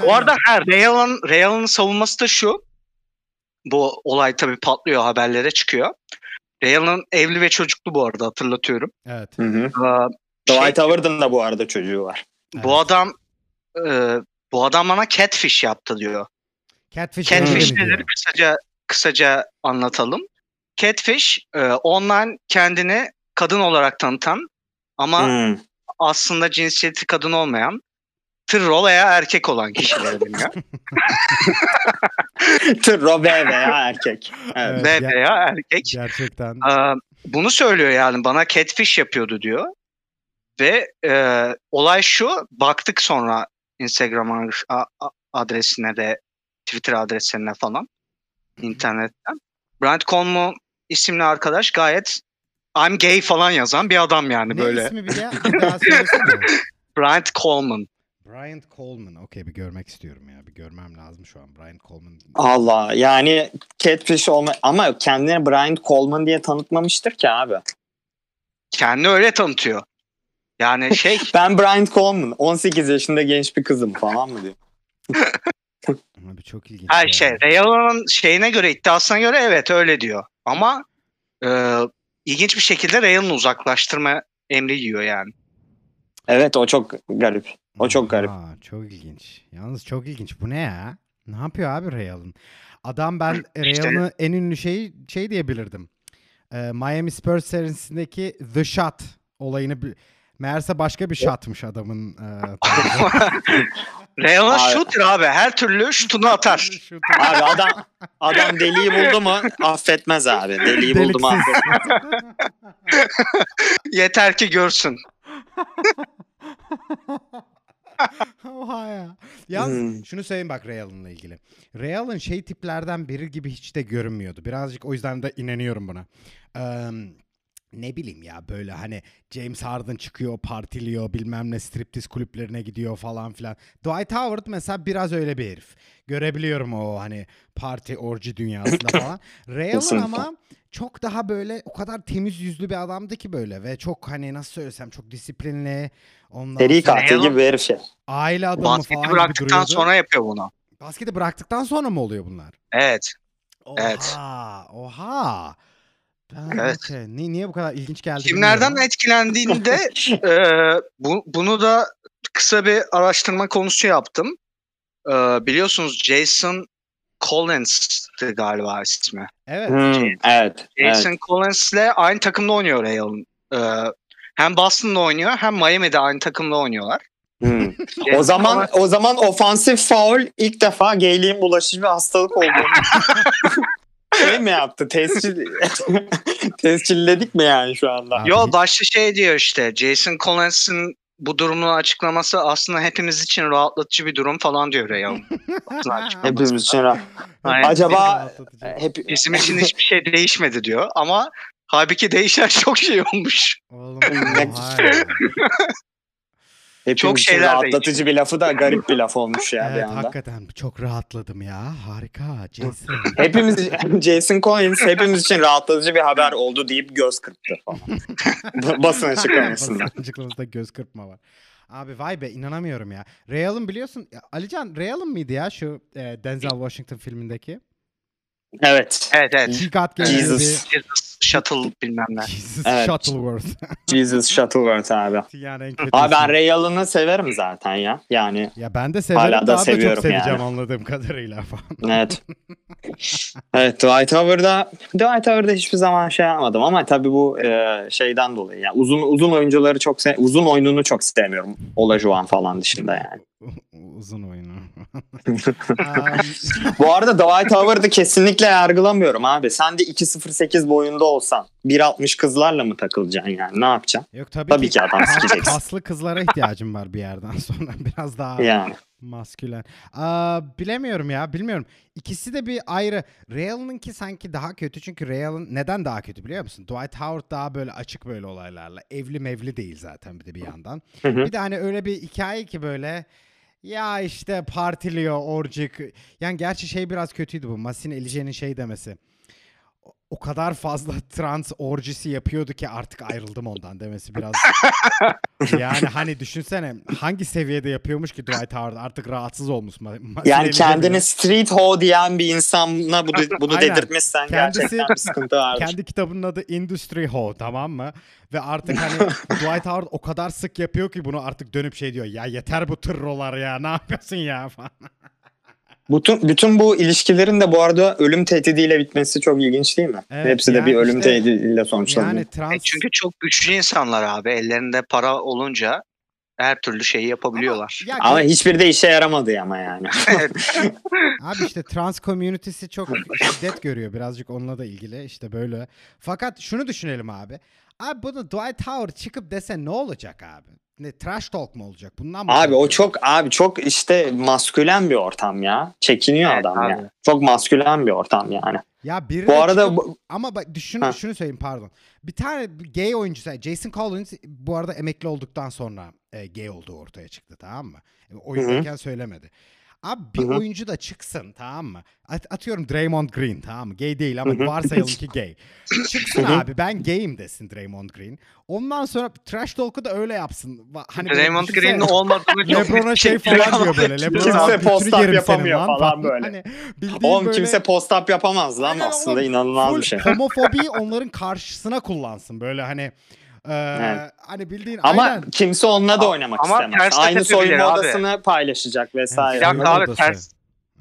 Bu arada her Real'ın Real'ın savunması da şu. Bu olay tabii patlıyor haberlere çıkıyor. Real'ın evli ve çocuklu bu arada hatırlatıyorum. evet. Hı hı. Ee, şey, Dwight Howard'ın da bu arada çocuğu var. bu evet. adam e, bu adam bana catfish yaptı diyor. Catfish, Catfish nedir? Kısaca kısaca anlatalım. Catfish e, online kendini kadın olarak tanıtan ama Hmm. aslında cinsiyeti kadın olmayan tırro veya erkek olan kişiler deniyor. (laughs) (laughs) Tırro B veya erkek. Evet. Evet, Ve ger- veya erkek. Gerçekten. Aa, bunu söylüyor yani bana catfish yapıyordu diyor. Ve e, olay şu baktık sonra Instagram adresine de Twitter adreslerine falan internetten. Brent Conmo isimli arkadaş gayet I'm gay falan yazan bir adam yani ne böyle. ismi bir, ya, (laughs) bir daha söylesene. Bryant Coleman. Bryant Coleman. Okey bir görmek istiyorum ya. Bir görmem lazım şu an. Bryant Coleman. Allah yani catfish olma ama kendini Brian Coleman diye tanıtmamıştır ki abi. Kendi öyle tanıtıyor. Yani şey (laughs) Ben Brian Coleman 18 yaşında genç bir kızım falan mı diyor. (laughs) Abi çok ilginç. her ya. şey Real'ın şeyine göre iddiasına göre evet öyle diyor. Ama e, ilginç bir şekilde Real'ın uzaklaştırma emri yiyor yani. Evet o çok garip. O çok garip. Aa, çok ilginç. Yalnız çok ilginç. Bu ne ya? Ne yapıyor abi Real'ın? Adam ben (laughs) İşte- Real'ın en ünlü şeyi şey diyebilirdim. Ee, Miami Spurs serisindeki The Shot olayını bi- meğerse başka bir shotmış adamın e, (laughs) Abi. shooter abi. Her türlü şutunu atar. (laughs) Abi adam adam deliği buldu mu affetmez abi. Deliği buldu mu Deliksiz. affetmez. (laughs) Yeter ki görsün. Oha ya. Yalnız Hmm. şunu söyleyeyim bak Real'ınla ilgili. Real'ın şey tiplerden biri gibi hiç de görünmüyordu. Birazcık o yüzden de inanıyorum buna. Eee, ne bileyim ya böyle hani James Harden çıkıyor, partiliyor, bilmem ne striptiz kulüplerine gidiyor falan filan. Dwight Howard mesela biraz öyle bir herif. Görebiliyorum o hani parti orji dünyasında (coughs) falan. Kesinlikle. ama çok daha böyle o kadar temiz yüzlü bir adamdı ki böyle ve çok hani nasıl söylesem çok disiplinli. Ondan Seri katil gibi bir herif şey. aile adamı Basketi falan gibi bıraktıktan duruyordu. sonra yapıyor bunu. Basketi bıraktıktan sonra mı oluyor bunlar? Evet. Oha, Evet. oha. Evet. okey. Ni- niye bu kadar ilginç geldi Kimlerden bilmiyorum etkilendiğinde (laughs) e, bu, bunu da kısa bir araştırma konusu yaptım. E, biliyorsunuz Jason Collins'tı galiba ismi. Evet. Hmm, evet. Jason evet. Collins'le aynı takımda oynuyor Real'ın. E, hem Boston'da oynuyor hem Miami'de aynı takımda oynuyorlar. Hmm. (laughs) O zaman o zaman ofansif faul ilk defa gayliğin bulaşıcı bir hastalık olduğunu (laughs) şey (laughs) mi yaptı? Tescil (laughs) tescilledik mi yani şu anda? Yo başta şey diyor işte Jason Collins'in bu durumun açıklaması aslında hepimiz için rahatlatıcı bir durum falan diyor Real. (laughs) Hepimiz için rahat. Acaba hep Bizim için hiçbir şey değişmedi diyor ama halbuki değişen çok şey olmuş. Oğlum. Hepimiz Çok şeyler rahatlatıcı bir lafı da garip bir laf olmuş ya bir Evet anda. hakikaten çok rahatladım ya. Harika Jason. (laughs) Hepimiz Jason Collins hepimiz için rahatlatıcı bir haber oldu deyip göz kırptı falan. (laughs) Basın açıklamasında. Basın açıklamasında göz kırpma var. Abi vay be inanamıyorum ya. Real'ın biliyorsun Alican Real'ın mıydı ya şu e, Denzel Washington filmindeki? Evet. Evet evet. He got game Jesus. Jesus Shuttle bilmem ne. Jesus Evet. Shuttleworth. (laughs) Jesus Shuttleworth abi. yani en Abi ben isim. Real'ını severim zaten ya. Yani Ya ben de severim. Hala da daha da çok seviyorum seveceğim yani. anladığım kadarıyla falan. evet. (laughs) evet Dwight Howard'da Dwight Howard'da hiçbir zaman şey yapmadım ama tabii bu e, şeyden dolayı yani uzun uzun oyuncuları çok se- uzun oyununu çok sevmiyorum. Olajuwon falan dışında yani. (laughs) Uzun oyunu. Bu arada Dwight Howard'ı kesinlikle yargılamıyorum abi. Sen de 2.08 boyunda olsan 1.60 kızlarla mı takılacaksın yani? Ne yapacaksın? Yok tabii, Tabii ki adam kas- sikeceksin. Kaslı kızlara ihtiyacım var bir yerden (laughs) sonra. Biraz daha Yani. maskülen. Aa, bilemiyorum ya bilmiyorum. İkisi de bir ayrı. Real'ınki sanki daha kötü çünkü Real'ın neden daha kötü biliyor musun? Dwight Howard daha böyle açık böyle olaylarla. Evli mevli değil zaten bir de bir yandan. Hı hı. Bir de hani öyle bir hikaye ki böyle ya işte partiliyor orcik. Yani gerçi şey biraz kötüydü bu. Masin Elijah'ın şey demesi. O- kadar fazla (laughs) trans orjisi yapıyordu ki artık ayrıldım ondan demesi biraz. (laughs) yani hani düşünsene hangi seviyede yapıyormuş ki Dwight Howard artık rahatsız olmuş. Yani kendini street ho diyen bir insana bunu, (laughs) bunu Aynen. dedirtmişsen Kendisi- gerçekten bir sıkıntı vardır. Kendi kitabının adı Industry Ho tamam mı? Ve artık hani Dwight Howard o kadar sık yapıyor ki bunu artık dönüp şey diyor. Ya yeter bu tırrolar ya ne yapıyorsun ya falan. Bütün, bütün bu ilişkilerin de bu arada ölüm tehdidiyle bitmesi çok ilginç değil mi? Evet, Hepsi de yani bir ölüm işte- tehdidiyle sonuçlanıyor. Yani E trans... çünkü çok güçlü insanlar abi. Ellerinde para olunca her türlü şeyi yapabiliyorlar. Ya Ama hiçbiri de işe yaramadı ama yani. (laughs) (laughs) Abi işte trans community'si çok şiddet görüyor birazcık onunla da ilgili işte böyle. Fakat şunu düşünelim abi. Abi bunu Dwight Howard çıkıp dese ne olacak abi? Ne trash talk mu olacak? Bundan mı abi o çok abi çok işte maskülen bir ortam ya. Çekiniyor Evet, adam abi. ya. Çok maskülen bir ortam yani. Ya biri Bu arada çıkıp- bu- ama bak düşün Ha. şunu söyleyeyim pardon. Bir tane gay oyuncu Jason Collins bu arada emekli olduktan sonra e, gay olduğu ortaya çıktı tamam mı? E, oyundayken söylemedi. Abi bir Hı hı. oyuncu da çıksın tamam mı? At- atıyorum Draymond Green tamam mı? Gay değil ama Hı hı. varsayalım (laughs) ki gay. Çıksın abi ben gayim desin Draymond Green. Ondan sonra trash talk'u da öyle yapsın. Hani böyle Raymond düşünsene, Green'in olmadığını (laughs) çok Lebron'a şey falan diyor böyle. Lebron'a Kimse "Abi götünü post-up yapamıyor lan" falan böyle. Hani bildiğin Oğlum böyle- kimse post-up yapamaz lan Aynen aslında inanılmaz bir şey. Homofobiyi onların karşısına kullansın. Böyle hani Evet. hani bildiğin Ama aynen. kimse onunla da oynamak ama istemez. Aynı soyunma abi. odasını paylaşacak vesaire. Evet, Bir abi odası. ters,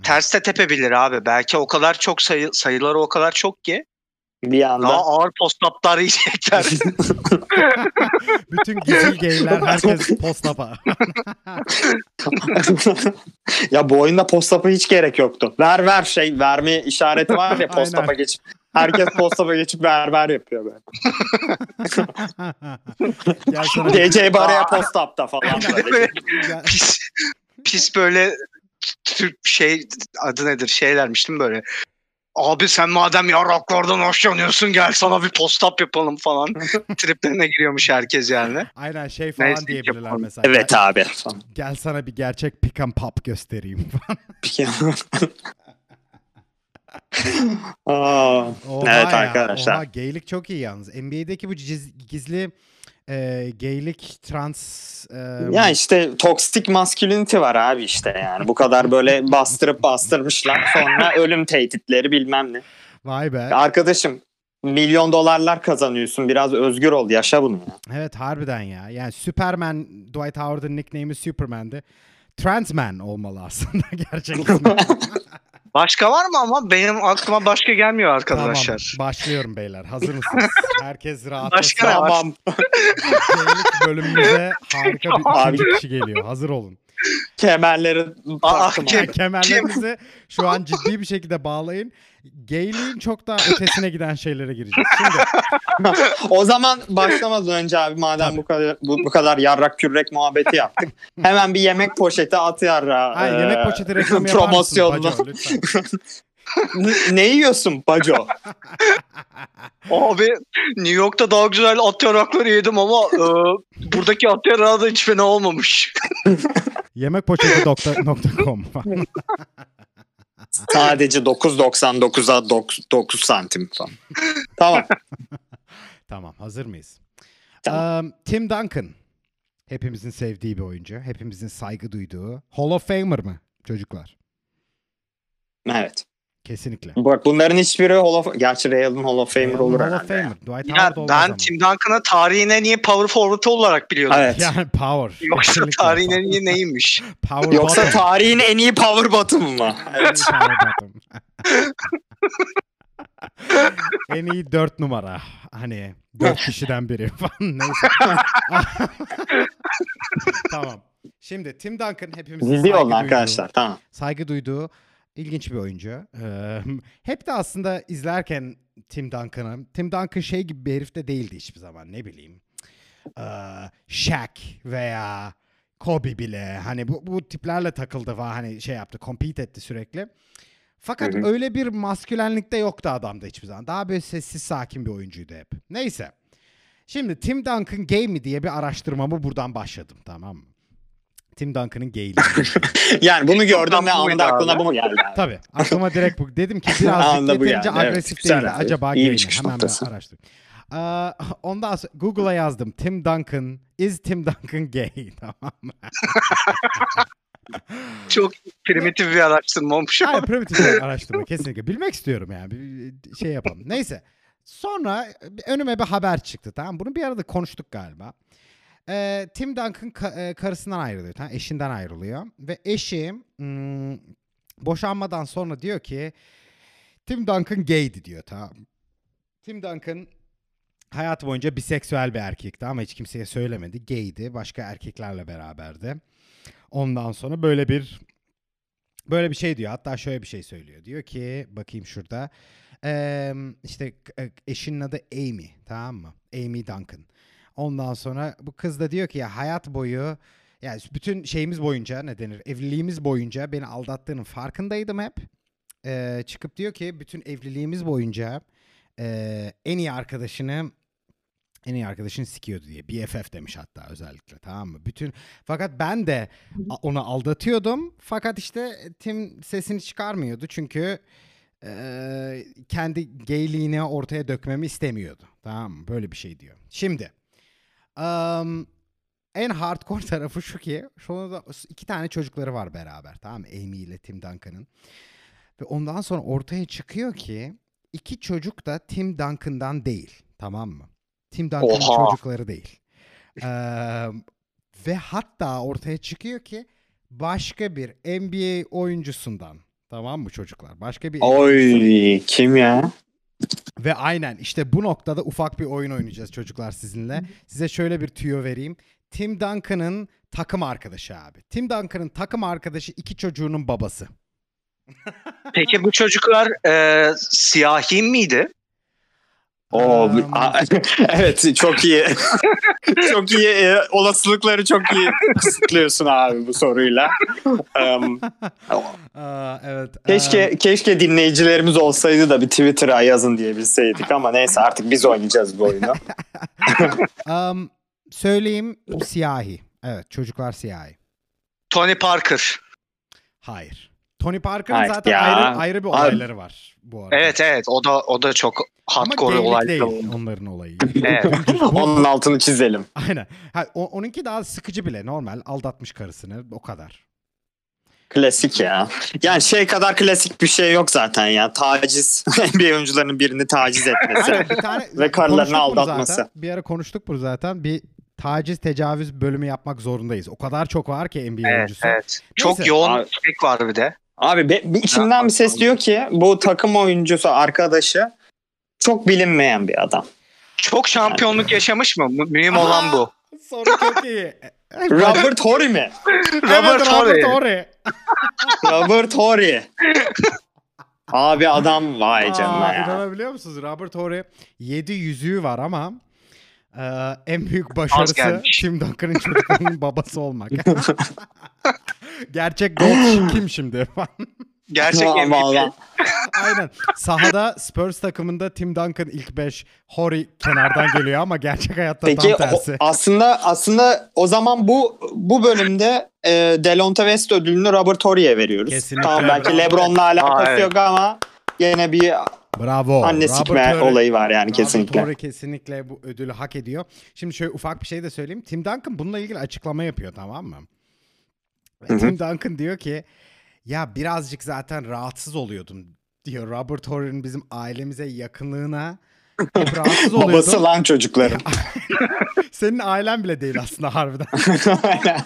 ters de tepebilir abi. Belki o kadar çok sayı, sayıları o kadar çok ki Bir anda. daha ağır postaplar (laughs) yiyecekler. (laughs) Bütün gizli gayler herkes postapa. (laughs) ya bu oyunda postapa hiç gerek yoktu. Ver ver şey verme işareti var ya postapa geçip. Herkes postapa geçip ver yapıyor böyle. (laughs) Gel sana bir- DJ Baraya postapta falan böyle. Böyle gel- pis, pis böyle Türk şey adı nedir şeylermiş değil mi böyle? Abi sen madem yaraklardan hoşlanıyorsun gel sana bir postap yapalım falan. (laughs) Triplerine giriyormuş herkes yani. Aynen şey falan Neyse, diyebilirler yapalım. mesela. Evet Gel, abi. gel sana bir gerçek pick and pop göstereyim. Aa, Oha Evet ya, arkadaşlar. Oha gaylik çok iyi yalnız. NBA'deki bu ciz- gizli e, gaylik trans e, ya işte toksik masculinity var abi işte yani. Bu kadar böyle bastırıp bastırmışlar. Sonra ölüm tehditleri bilmem ne. vay be. Arkadaşım milyon dolarlar kazanıyorsun. Biraz özgür ol. Yaşa bunu ya. Evet harbiden ya. Yani Superman, Dwight Howard'ın nickname'i Superman'di. Transman olmalı aslında (laughs) gerçekten. (laughs) Başka var mı ama benim aklıma başka gelmiyor tamam arkadaşlar. başlıyorum beyler. Hazır (laughs) mısınız? Herkes rahatlasın. Başka? Tamam. Gaylik bölümümüze harika bir Abi. üçüncü kişi geliyor. Hazır olun. Kemerleri taktım. kim- abi. Kemerlerinizi şu an ciddi bir şekilde bağlayın. Gayliğin çok daha ötesine giden şeylere gireceğiz. Şimdi (laughs) O zaman başlamadan önce abi madem bu kadar bu, bu kadar yarrak kürek muhabbeti yaptık. hemen bir yemek poşeti at yarra. Ay, e, yemek poşeti reklamı. N- (laughs) ne yiyorsun Baco? (laughs) Abi New York'ta daha güzel at yarakları yedim ama e, buradaki at yarağı da hiç fena olmamış. Yemekpoçeti.com Sadece 9.99'a 9, 9 santim falan. Tamam. (laughs) Tamam hazır mıyız? Tamam. Um, Tim Duncan. Hepimizin sevdiği bir oyuncu. Hepimizin saygı duyduğu. Hall of Famer mı çocuklar? Evet. Kesinlikle. Bak bunların hiçbiri Hall of... Gerçi Real'ın Hall of Famer olur Hall of. Famer. Dwight Ya Howard olmaz ben. Tim Duncan'ı tarihin en iyi power forward olarak biliyordum. Evet. Yani power. Yoksa Kesinlikle tarihin en power. iyi neymiş? (laughs) Power Yoksa bottom. tarihin en iyi power bottom mı? (laughs) Evet. (laughs) En iyi dört numara. Hani dört kişiden biri falan neyse. tamam. Şimdi Tim Duncan hepimizin Gizli saygı duyduğu, arkadaşlar. Tamam. saygı duyduğu ilginç bir oyuncu. Ee, (laughs) hep de aslında izlerken Tim Duncan'ı, Tim Duncan şey gibi bir herif de değildi hiçbir zaman ne bileyim. Ee, Shaq veya Kobe bile hani bu, bu tiplerle takıldı falan hani şey yaptı, compete etti sürekli. Fakat Hı hı. öyle bir maskülenlik de yoktu adamda hiçbir zaman. Daha böyle sessiz sakin bir oyuncuydu hep. Neyse. Şimdi Tim Duncan gay mi diye bir araştırmamı buradan başladım tamam mı? Tim Duncan'ın gayliği. (laughs) Yani bunu gördüm ve anında aklına bu mu geldi? abi? Tabii. Aklıma direkt bu. Dedim ki (laughs) birazcık yeterince evet. agresif değildi. abi. Acaba İyi bir mi? çıkış Hemen noktası. ben araştırdım. Aa, ondan sonra Google'a yazdım. Tim Duncan. Is Tim Duncan gay? (laughs) Tamam mı? Çok primitif bir araştırma olmuş. Hayır primitif bir araştırma kesinlikle. Bilmek istiyorum yani. Bir bir şey yapalım. Neyse. Sonra önüme bir haber çıktı tamam Bunu bir arada konuştuk galiba. Ee, Tim Duncan ka- e, karısından ayrılıyor. Tamam? Eşinden ayrılıyor. Ve eşi hmm, boşanmadan sonra diyor ki Tim Duncan gaydi diyor tamam. Tim Duncan hayatı boyunca biseksüel bir erkekti ama hiç kimseye söylemedi. Gaydi. Başka erkeklerle beraberdi. Ondan sonra böyle bir böyle bir şey diyor. Hatta şöyle bir şey söylüyor. Diyor ki bakayım şurada. Eee işte e, eşinin adı Amy tamam mı? Amy Duncan. Ondan sonra bu kız da diyor ki ya hayat boyu yani bütün şeyimiz boyunca ne denir? Evliliğimiz boyunca beni aldattığının farkındaydım hep. Eee, çıkıp diyor ki bütün evliliğimiz boyunca eee, en iyi arkadaşını en iyi arkadaşını sikiyordu diye. BFF demiş hatta özellikle tamam mı? Bütün fakat ben de onu aldatıyordum. Fakat işte Tim sesini çıkarmıyordu çünkü eee, kendi gayliğini ortaya dökmemi istemiyordu. Tamam mı? Böyle bir şey diyor. Şimdi am, en hardcore (laughs) tarafı şu ki şu anda iki tane çocukları var beraber tamam mı? Amy ile Tim Duncan'ın. Ve ondan sonra ortaya çıkıyor ki iki çocuk da Tim Duncan'dan değil. Tamam mı? Tim Duncan'ın çocukları değil. Eee, ve hatta ortaya çıkıyor ki başka bir NBA oyuncusundan. Tamam mı çocuklar? Başka bir Oy kim ya? Ve aynen işte bu noktada ufak bir oyun oynayacağız çocuklar sizinle. Size şöyle bir tüyo vereyim. Tim Duncan'ın takım arkadaşı abi. Tim Duncan'ın takım arkadaşı iki çocuğunun babası. Peki bu çocuklar e, siyahi miydi? Oo, Um, a- evet çok iyi. (laughs) çok iyi e, olasılıkları çok iyi kısıtlıyorsun abi bu soruyla. Um, Aa, evet. keşke keşke dinleyicilerimiz olsaydı da bir Twitter'a yazın diyebilseydik ama neyse artık biz oynayacağız bu oyunu. (laughs) um, söyleyeyim siyahi. Evet çocuklar siyahi. Tony Parker. Hayır. Tony Parker'ın Hayır zaten ya. ayrı ayrı bir Abi. olayları var bu arada. Evet evet o da o da çok hardcore olaylar değil oldu. onların olayı. (laughs) Evet. (laughs) Onun altını çizelim. Aynen. Ha, o- onunki daha sıkıcı bile normal. Aldatmış karısını o kadar. Klasik ya. Yani şey kadar klasik bir şey yok zaten ya. Taciz. (laughs) NBA oyuncularının birini taciz etmesi. Aynen, bir tane Ve karılarını aldatması. Zaten. Bir ara konuştuk bunu zaten. Bir taciz tecavüz bölümü yapmak zorundayız. O kadar çok var ki NBA Evet, oyuncusu. evet. Çok Neyse. yoğun Abi- istek var bir de. Abi be, bir içimden bir ses diyor ki bu takım oyuncusu arkadaşı çok bilinmeyen bir adam. Çok şampiyonluk yaşamış mı? Mü- Mühim olan bu. Soru çok iyi. (laughs) Robert Horry mi? Robert Horry. Horry. Robert Horry. Abi adam vay Aa, canına ya. İnanabiliyor musunuz? Robert Horry 7 yüzüğü var ama e, en büyük başarısı. Tim Duncan'ın çocuklarının babası olmak. (laughs) Gerçek GOAT (laughs) kim şimdi? (laughs) Gerçek MVP. Vallahi. Aynen. Sahada Spurs takımında Tim Duncan ilk 5, Horry kenardan geliyor ama gerçek hayatta Peki tam tersi. o- aslında aslında o zaman bu bu bölümde e, Delonte West ödülünü Robert Horry'e veriyoruz. Kesinlikle. Tamam belki. LeBron'la alakası Aa, evet. yok ama yine bir Bravo. anne Robert sikme olayı var yani Robert kesinlikle. Horry kesinlikle bu ödülü hak ediyor. Şimdi şöyle ufak bir şey de söyleyeyim. Tim Duncan bununla ilgili açıklama yapıyor tamam mı? Ve Hı hı. Tim Duncan diyor ki ya birazcık zaten rahatsız oluyordum diyor. Robert Horry'nin bizim ailemize yakınlığına hep (laughs) rahatsız oluyordum. Babası lan çocukların. (laughs) Senin ailen bile değil aslında harbiden. (laughs)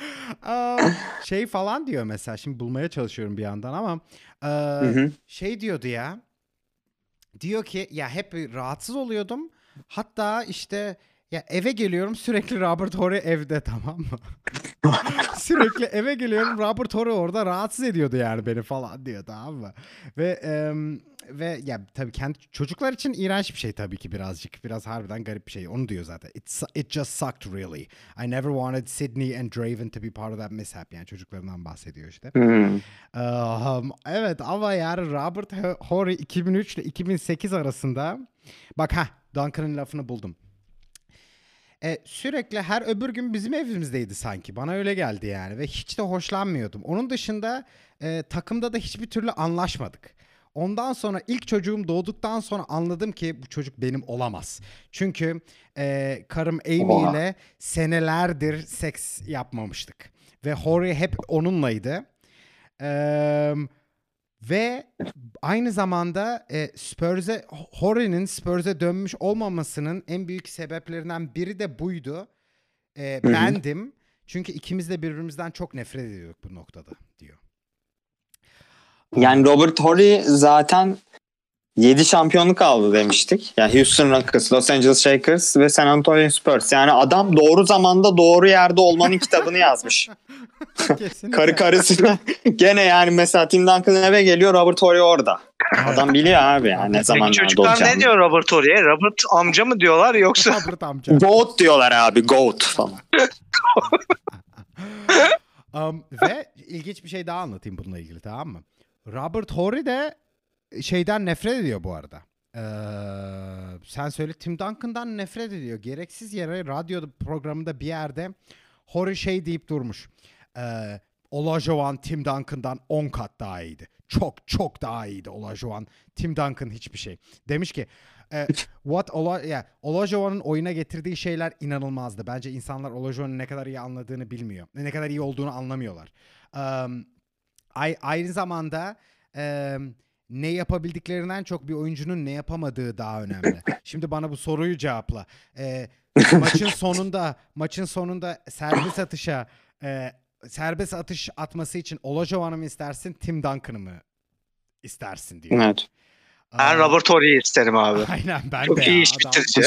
(laughs) Şey falan diyor mesela. Şimdi bulmaya çalışıyorum bir yandan ama şey diyordu ya. Diyor ki ya hep rahatsız oluyordum. Hatta işte ya eve geliyorum sürekli Robert Horry evde (laughs) tamam mı? (laughs) (laughs) sürekli eve geliyorum Robert Horry orada rahatsız ediyordu yani beni falan diyor tamam mı? Ve em, ve ya tabii kendi çocuklar için iğrenç bir şey tabii ki birazcık. Biraz harbiden garip bir şey. Onu diyor zaten. It, it just sucked really. I never wanted Sydney and Draven to be part of that mishap. Yani çocuklarından bahsediyor işte. Hmm. Um, evet ama yani Robert Horry 2003 ile 2008 arasında bak ha Duncan'ın lafını buldum. E, sürekli her öbür gün bizim evimizdeydi sanki. Bana öyle geldi yani ve hiç de hoşlanmıyordum. Onun dışında e, takımda da hiçbir türlü anlaşmadık. Ondan sonra ilk çocuğum doğduktan sonra anladım ki bu çocuk benim olamaz. Çünkü e, karım Amy Oha. ile senelerdir seks yapmamıştık. Ve Horry hep onunlaydı. Eee, ve aynı zamanda e, Spurs'e Horry'nin Spurs'e dönmüş olmamasının en büyük sebeplerinden biri de buydu. E, bendim. Çünkü ikimiz de birbirimizden çok nefret ediyorduk bu noktada diyor. Yani Robert Horry zaten 7 şampiyonluk aldı demiştik. Yani Houston Rockets, Los Angeles Lakers ve San Antonio Spurs. Yani adam doğru zamanda doğru yerde olmanın kitabını yazmış. (laughs) Karı karısına gene yani mesela Tim Duncan eve geliyor Robert Horry orada. Adam biliyor abi yani ne Peki zamanlarda çocuklar olacağını. ne diyor Robert Horry'e? Robert amca mı diyorlar yoksa Robert amca. Goat diyorlar abi Goat falan. (laughs) Um, ve ilginç bir şey daha anlatayım bununla ilgili tamam mı? Robert Horry de şeyden nefret ediyor bu arada. Ee, sen söyle Tim Duncan'dan nefret ediyor. Gereksiz yere radyo programında bir yerde Horry şey deyip durmuş. Ee, Olajuwon Tim Duncan'dan 10 kat daha iyiydi. Çok çok daha iyiydi Olajuwon. Tim Duncan hiçbir şey. Demiş ki e, what Ola, ya Olajuwon'un oyuna getirdiği şeyler inanılmazdı. Bence insanlar Olajuwon'un ne kadar iyi anladığını bilmiyor. Ne kadar iyi olduğunu anlamıyorlar. Um, ay, aynı zamanda em, ne yapabildiklerinden çok bir oyuncunun ne yapamadığı daha önemli. (laughs) Şimdi bana bu soruyu cevapla. E, (laughs) maçın sonunda maçın sonunda serbest atışa e, serbest atış atması için Olajuwon'u mu istersin, Tim Duncan'ı mı istersin diyor. Evet. Ben Robert Horry'i isterim abi. Aynen ben Çok de iyi ya, iş adam- bitirici.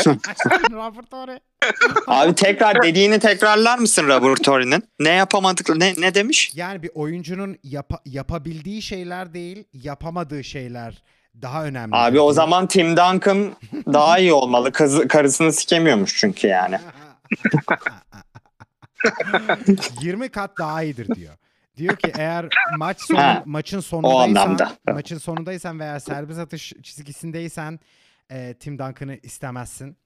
Robert Horry. (laughs) Abi tekrar dediğini tekrarlar mısın Robert Horry'nin? Ne yapamadık ne, ne demiş? Yani bir oyuncunun yapa- yapabildiği şeyler değil, yapamadığı şeyler daha önemli. Abi o zaman Tim Duncan daha iyi olmalı. Kızı, karısını sikemiyormuş çünkü yani. (laughs) 20 kat daha iyidir diyor. Diyor ki eğer maç (laughs) sonu, Ha, maçın sonundaysan, anlamda. (laughs) maçın sonundaysan veya serbest atış çizgisindeysen e, Tim Duncan'ı istemezsin.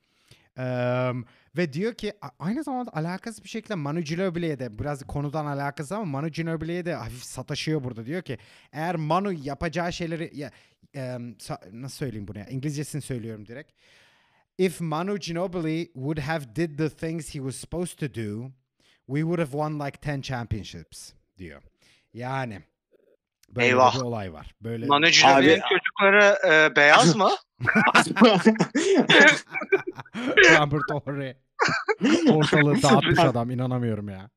Eee, ve diyor ki a- aynı zamanda alakasız bir şekilde Manu Ginobili'ye de biraz konudan alakası ama Manu Ginobili'ye de hafif sataşıyor burada. Diyor ki eğer Manu yapacağı şeyleri ya, sa- nasıl söyleyeyim bunu ya? İngilizcesini söylüyorum direkt. If Manu Ginobili would have did the things he was supposed to do, we would have won like 10 championships diyor. Yani böyle Eyvah. bir olay var. Böyle Ginobili'nin çocukları e, beyaz mı? (laughs) Robert Horry. Ortalığı (laughs) dağıtmış adam inanamıyorum ya.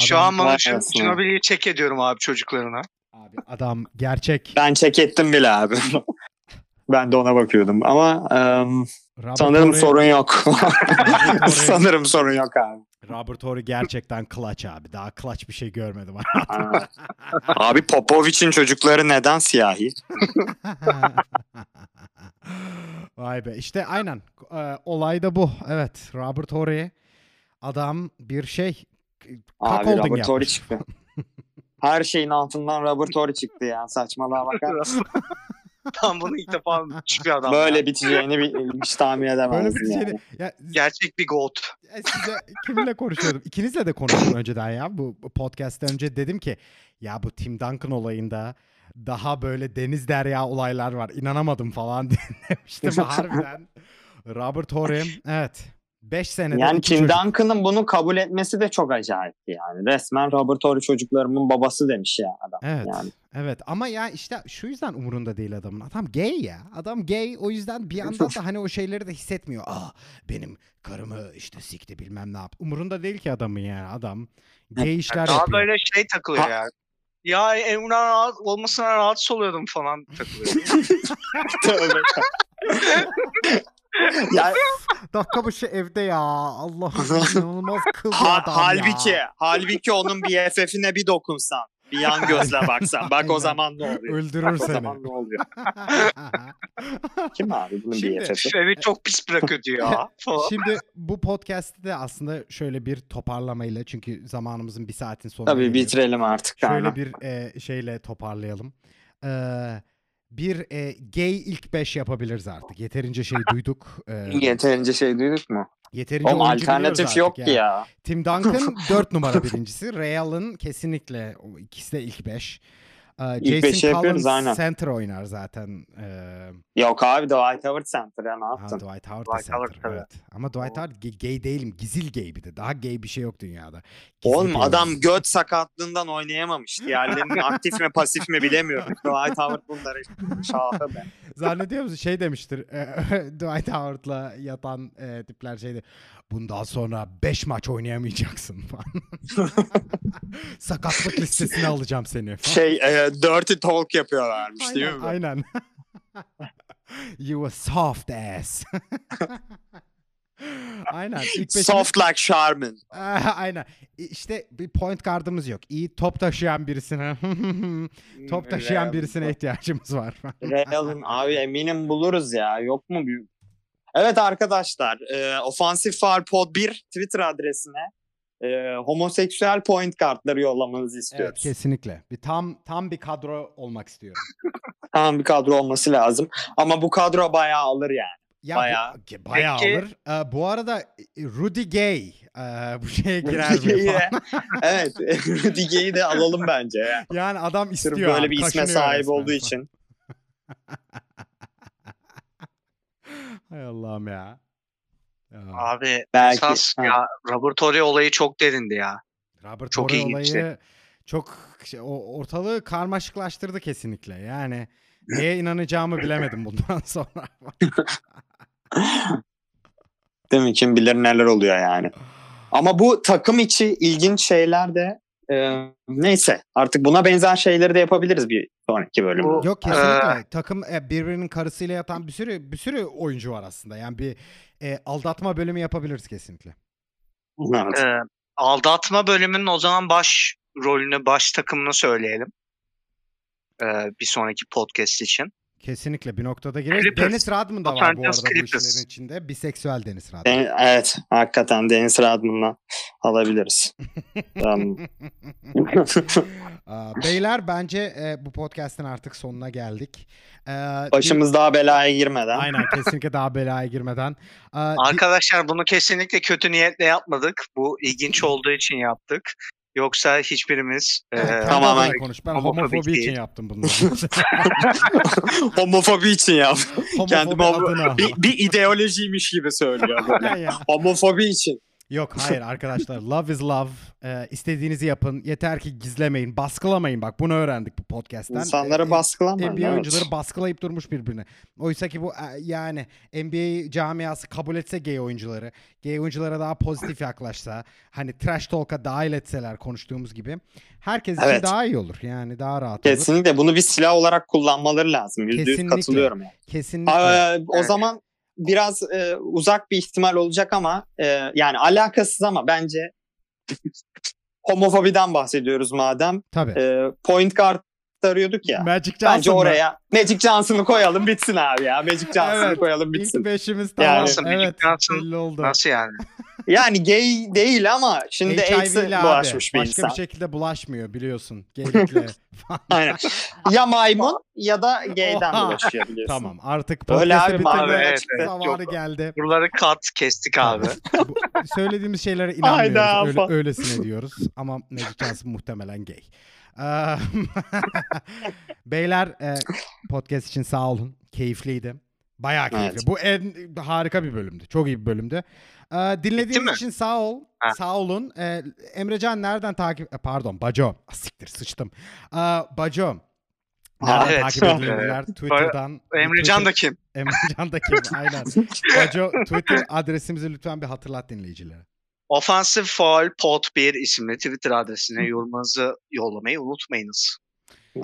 Şu Adam- an anasını. Ginobili'yi çek ediyorum abi çocuklarına. Abi adam gerçek. ben çek ettim bile abi. (laughs) ben de ona bakıyordum ama Robert sanırım sorun yok. Sanırım sorun yok abi. Robert Horry gerçekten clutch abi. Daha clutch bir şey görmedim. (laughs) Abi Popovic'in çocukları neden siyahi? (laughs) Vay be. İşte aynen. Ee, olay da bu. Evet. Robert Horry adam bir şey Abi Robert Horry çıktı. Her şeyin altından Robert Horry çıktı ya. Saçmalığa bakar? (laughs) (laughs) Tam bunu ilk defa çıkıyor adam. Böyle ya. biteceğini bir- hiç tahmin Böyle edemezdim bir şey. yani. Ya, Gerçek bir goat. ya size kiminle konuşuyordum? İkinizle de konuştum önceden ya. Bu podcast'ten önce dedim ki ya bu Tim Duncan olayında daha böyle deniz derya olaylar var. İnanamadım falan (laughs) demiştim (laughs) harbiden. Robert Horry evet. 5 senede Yani Tim çocuk. Duncan'ın bunu kabul etmesi de çok acayipti yani. Resmen Robert Horry çocuklarımın babası demiş ya adam. Evet. Yani. Evet ama ya işte şu yüzden umurunda değil adamın. Adam gay ya. Adam gay o yüzden bir yandan da hani o şeyleri de hissetmiyor. Aa benim karımı işte sikti bilmem ne yaptı. Umurunda değil ki adamın yani. Adam gay işler Daha yapıyor. böyle şey takılıyor Ha- ya. Ya Emrah rahat, olmasına rahatsız oluyordum falan takılıyor. (laughs) Ya, (laughs) Dakika başı evde ya. Allah'ım (laughs) inanılmaz kıl bir ha- adam halbuki, ya. halbuki onun BFF'ine bir dokunsan. Bir yan gözle baksan. Bak o zaman ne oluyor? Öldürür Bak o seni. zaman ne oluyor? (laughs) Kim abi bunun Şimdi- BFF'i? Seni çok pis bırakıyor ya. Şimdi bu podcast'te de aslında şöyle bir toparlamayla çünkü zamanımızın bir saatin sonuna Tabii geliyoruz. bitirelim artık. Şöyle aynen. bir e, şeyle toparlayalım. Ee, bir e, gay ilk 5 yapabiliriz artık. Yeterince şey duyduk. Ee, (laughs) Yeterince şey duyduk mu? yeterince Oğlum alternatif yok yani. ki ya. Tim Duncan 4 (laughs) numara birincisi. Ray Allen kesinlikle ikisi de ilk 5. İlk beşi Jason yapıyoruz, Collins aynen. center oynar zaten. Ee, Yok abi Dwight Howard Center ya ne ha, yaptın? Dwight Howard Dwight center. Howard, tabii. evet. Ama Dwight Howard gay, gay değilim. Gizil gay bir de. Daha gay bir şey yok dünyada. Gizli Oğlum gay adam oyuncu. göt sakatlığından oynayamamış. Diğerlerinin aktif mi pasif mi bilemiyorum. (laughs) Dwight Howard bunları şahı be. Zannediyor musun şey demiştir e, (laughs) Dwight Howard'la yatan e, tipler şeydi. Bundan sonra 5 maç oynayamayacaksın falan. (laughs) Sakatlık listesine alacağım seni. falan. Şey e, dirty talk yapıyorlarmış değil aynen, mi? aynen. (laughs) you a soft ass. (laughs) aynen. İlk beşimiz- Soft like Charmin. Aynen. İşte bir point guard'ımız yok. İyi top taşıyan birisine top taşıyan birisine ihtiyacımız var. Real'ın abi eminim buluruz ya. Yok mu bir... Evet arkadaşlar. E, Offensive Foul Pod 1 Twitter adresine e, homoseksüel point kartları yollamanızı evet istiyoruz. kesinlikle. Bir tam tam bir kadro olmak istiyorum. (laughs) Tamam bir kadro olması lazım. Ama bu kadro bayağı alır yani. Ya Bayağı. Bu, bayağı Peki- alır. Ee, bu arada e, Rudy Gay e, bu şeye girer mi? (laughs) Evet. (laughs) Rudiger'i de alalım bence. ya. Yani adam istiyor. böyle bir isme sahip resmen. olduğu için. Hay Allah'ım ya. ya. Abi Belki- esas ha. ya Robert Horry olayı çok derindi ya. Robert çok ilginçti. olayı çok şey, o, ortalığı karmaşıklaştırdı kesinlikle. Yani neye (laughs) inanacağımı bilemedim bundan (laughs) sonra. Değil mi? Kim bilir neler oluyor yani. Ama bu takım içi ilginç şeyler de e, neyse artık buna benzer şeyleri de yapabiliriz bir sonraki bölümde. Yok kesinlikle. Takım e, birbirinin karısıyla yatan bir sürü bir sürü oyuncu var aslında. Yani bir e, aldatma bölümü yapabiliriz kesinlikle. Evet. Ee, aldatma bölümünün o zaman baş rolünü, baş takımını söyleyelim. Ee, bir sonraki podcast için. Kesinlikle bir noktada gireriz. Clippers. Deniz Rodman da var bu arada bu Clippers. işlerin içinde. Biseksüel Deniz Rodman. Den- evet hakikaten Deniz Radman'la alabiliriz. (laughs) Beyler bence e, bu podcast'ın artık sonuna geldik. Ee, Başımız daha belaya girmeden. Aynen kesinlikle daha belaya girmeden. (laughs) Di- Arkadaşlar bunu kesinlikle kötü niyetle yapmadık. Bu ilginç (laughs) olduğu için yaptık. Yoksa hiçbirimiz (laughs) e, Kendi tamamen konuş. Ben (laughs) (laughs) homofobi için değil. yaptım bunları. Homofobi için yap. Kendi homofobi homo- adına. bir, bir ideolojiymiş gibi söylüyor. Homofobi için. Yok (laughs) hayır arkadaşlar. Love is love. Ee, istediğinizi yapın. Yeter ki gizlemeyin. Baskılamayın. Bak bunu öğrendik bu podcast'ten. İnsanları Ee, baskılamayın. NBA evet. oyuncuları baskılayıp durmuş birbirine. Oysa ki bu e, yani NBA camiası kabul etse gay oyuncuları, gay oyunculara daha pozitif yaklaşsa, hani trash talk'a dahil etseler konuştuğumuz gibi herkes için Evet. daha iyi olur. Yani daha rahat olur. Kesinlikle bunu bir silah olarak kullanmaları lazım. Kesinlikle. katılıyorum. Yani. Kesinlikle. Aa, o zaman biraz e, uzak bir ihtimal olacak ama e, yani alakasız ama bence (laughs) homofobiden bahsediyoruz madem. Tabii. E, point guard arıyorduk ya. Magic Johnson Bence mı? oraya Magic Johnson'ı koyalım bitsin abi ya. Magic Johnson'ı Evet. koyalım İlk bitsin. beşimiz tamam. Yani- Nasıl Magic evet. Johnson? Belli oldu. Nasıl yani? (laughs) Yani gay değil ama şimdi AIDS'e HIV'li abi. bulaşmış bir Başka insan. bir şey şekilde bulaşmıyor biliyorsun. Geylikle (laughs) falan. Aynen. Ya maymun ya da gay'den Oha. bulaşıyor biliyorsun. Tamam artık Öyle podcast'ı abi, mavi, evet, evet, zamanı geldi. Buraları kat kestik abi. Bu- söylediğimiz şeylere (laughs) inanmıyoruz. Hayda, Öyle, öylesine diyoruz. Ama Magic Johnson muhtemelen gay. (laughs) Beyler e, podcast için sağ olun. Keyifliydi. Bayağı keyifli. Evet. Bu en harika bir bölümdü. Çok iyi bir bölümdü. Ee, dinlediğiniz için sağ ol. Ha. Sağ olun. Ee, Emrecan nereden takip... e, Pardon Baco. Ah, Siktir sıçtım. Ee, Baco. Nereden Evet. takip edilirler? (laughs) Twitter'dan. Emrecan da kim? Emrecan da kim? Aynen. (laughs) Baco Twitter adresimizi lütfen bir hatırlat dinleyicilere. Offensive Foul Pod 1 isimli Twitter adresine yorumunuzu yollamayı unutmayınız.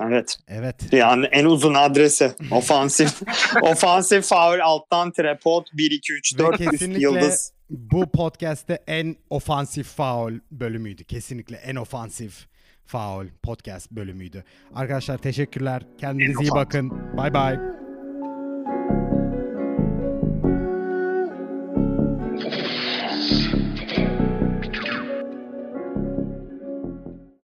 Evet. Evet. Yani en uzun adresi. Ofansif. (laughs) Ofansif faul alttan trepot 1 2 3 Ve 4 üst kesinlikle yıldız. bu podcast'te en ofansif faul bölümüydü. Kesinlikle en ofansif faul podcast bölümüydü. Arkadaşlar teşekkürler. Kendinize iyi ofansif. bakın. Bay bay.